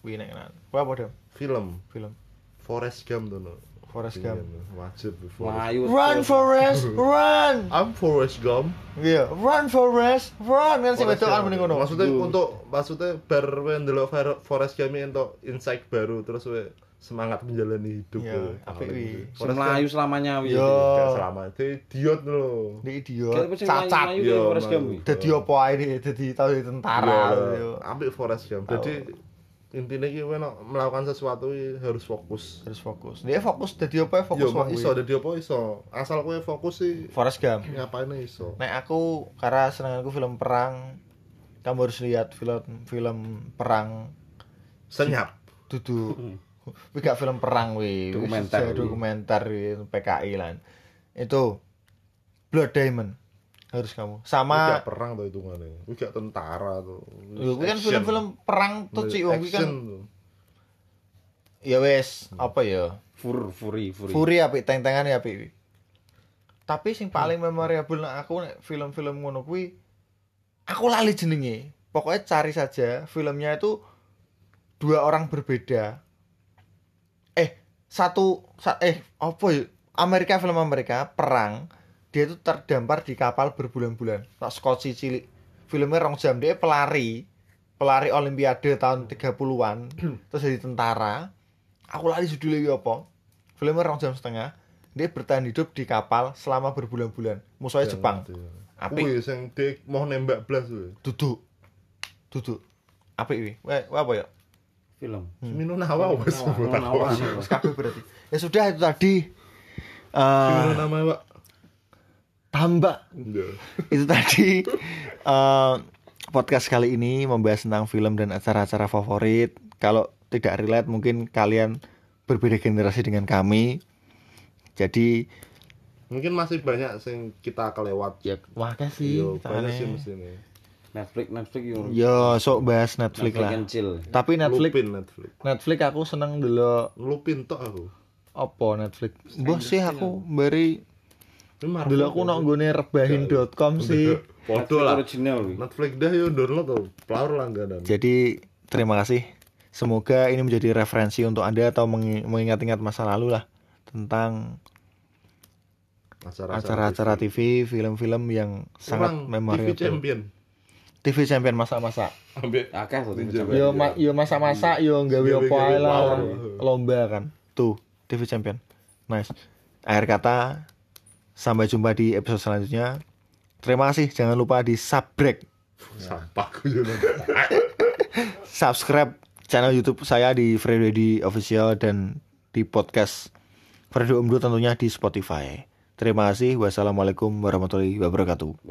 Speaker 1: wih nek nan Wah, apa dong
Speaker 2: Film.
Speaker 1: film
Speaker 2: Forest Gump tuh. no.
Speaker 1: Forest Gump.
Speaker 2: Wajib. Forest.
Speaker 1: Run. Forest run
Speaker 2: I'm Forest Gump.
Speaker 1: iya run Forest run kan sing wedokan
Speaker 2: Gump.
Speaker 1: mending ngono
Speaker 2: Maksudnya untuk maksudnya bar we ndelok Fer- Forest Gump ini untuk insight baru terus we semangat menjalani hidup.
Speaker 1: Iya,
Speaker 2: we.
Speaker 1: apik
Speaker 2: Paling
Speaker 1: wi.
Speaker 2: gitu.
Speaker 4: Sing
Speaker 2: Forest
Speaker 4: Melayu selamanya wi.
Speaker 1: Yo.
Speaker 2: gak selama itu idiot lho.
Speaker 1: Dia
Speaker 4: Kayak
Speaker 1: idiot, cacat.
Speaker 2: Yo. Melayu.
Speaker 4: wi.
Speaker 1: Dadi apa ae dia, dadi tau jadi tentara.
Speaker 2: Iya,
Speaker 1: yo.
Speaker 2: Ambil Forest Gump. Jadi intinya kita melakukan sesuatu iki harus fokus.
Speaker 1: Harus fokus. Dia fokus dadi apa ya fokus wae.
Speaker 2: iso dadi apa iso. Asal kowe fokus sih
Speaker 1: Forest Gump.
Speaker 2: ngapain iso.
Speaker 1: Nek aku karena senenganku film perang, kamu harus lihat film film perang
Speaker 2: Senyap.
Speaker 1: dudu. Wih gak film perang wih, Wih,
Speaker 4: Dokumenter, wih.
Speaker 1: dokumenter wih, PKI lan. Itu Blood Diamond harus kamu. Sama
Speaker 2: Gak perang tuh hitungannya. Kuwi gak tentara tuh.
Speaker 1: Kuwi kan film-film perang tuh cik wong kan
Speaker 2: tuh.
Speaker 1: ya wes apa ya
Speaker 4: Fur, Fury, Fury.
Speaker 1: Fury apik teng-tengan ya apik. Tapi sing paling memorable nek aku nek film-film ngono kuwi aku lali jenenge. Pokoknya cari saja filmnya itu dua orang berbeda. Satu sa- eh apa ya? Amerika film Amerika perang dia itu terdampar di kapal berbulan-bulan. Tak skoci cilik. Filmnya rong jam dia pelari pelari olimpiade tahun 30-an terus jadi tentara. Aku lali judulnya apa? Filmnya rong jam setengah. Dia bertahan hidup di kapal selama berbulan-bulan. Musuhnya Jepang. Apik.
Speaker 2: Kuwi sing dek mau nembak blas kuwi.
Speaker 1: Duduk. Duduk. Apik wi. Wah, wah apa ya?
Speaker 4: Film.
Speaker 2: Semino nawa wes.
Speaker 4: Nawa, nawa.
Speaker 1: Wis kabeh berarti. Ya sudah itu tadi.
Speaker 2: Semino
Speaker 1: Eh,
Speaker 2: nama Pak.
Speaker 1: tambah
Speaker 2: Iya.
Speaker 1: itu tadi eh, podcast kali ini membahas tentang film dan acara-acara favorit. Kalau tidak relate mungkin kalian berbeda generasi dengan kami. Jadi
Speaker 2: Mungkin masih banyak sing kita kelewat.
Speaker 1: ya makasih.
Speaker 2: Yo, banyak sih mesti nih.
Speaker 4: Netflix, Netflix yo.
Speaker 1: Yo, sok bahas Netflix
Speaker 4: Netflix
Speaker 1: lah.
Speaker 4: and chill.
Speaker 1: Tapi Netflix
Speaker 2: Lupin Netflix.
Speaker 1: Netflix aku seneng dulu
Speaker 2: Lupin tok aku.
Speaker 1: apa Netflix. Bos sih aku beri dulu aku
Speaker 2: kan?
Speaker 1: nang nggone rebahin.com sih.
Speaker 2: Podo
Speaker 4: Netflix
Speaker 2: lah. Netflix dah yo download tuh. Plaur langganan.
Speaker 1: Jadi terima kasih. Semoga ini menjadi referensi untuk Anda atau mengi- mengingat-ingat masa lalu lah tentang acara-acara TV, film-film yang sangat
Speaker 2: Kurang TV
Speaker 1: memorable.
Speaker 2: champion.
Speaker 1: TV Champion masa-masa.
Speaker 2: Ambil
Speaker 4: Akeh tuh
Speaker 2: Ninja
Speaker 4: sampai-
Speaker 1: Yo ma- yo masa-masa yo gawe
Speaker 2: gawe
Speaker 1: ae lah. Lomba kan. Tuh, TV Champion. Nice. Akhir kata sampai jumpa di episode selanjutnya. Terima kasih. Jangan lupa di subscribe
Speaker 2: sampah
Speaker 1: subscribe channel YouTube saya di Freddy Official dan di podcast Fredo Umdo tentunya di Spotify. Terima kasih. Wassalamualaikum warahmatullahi wabarakatuh.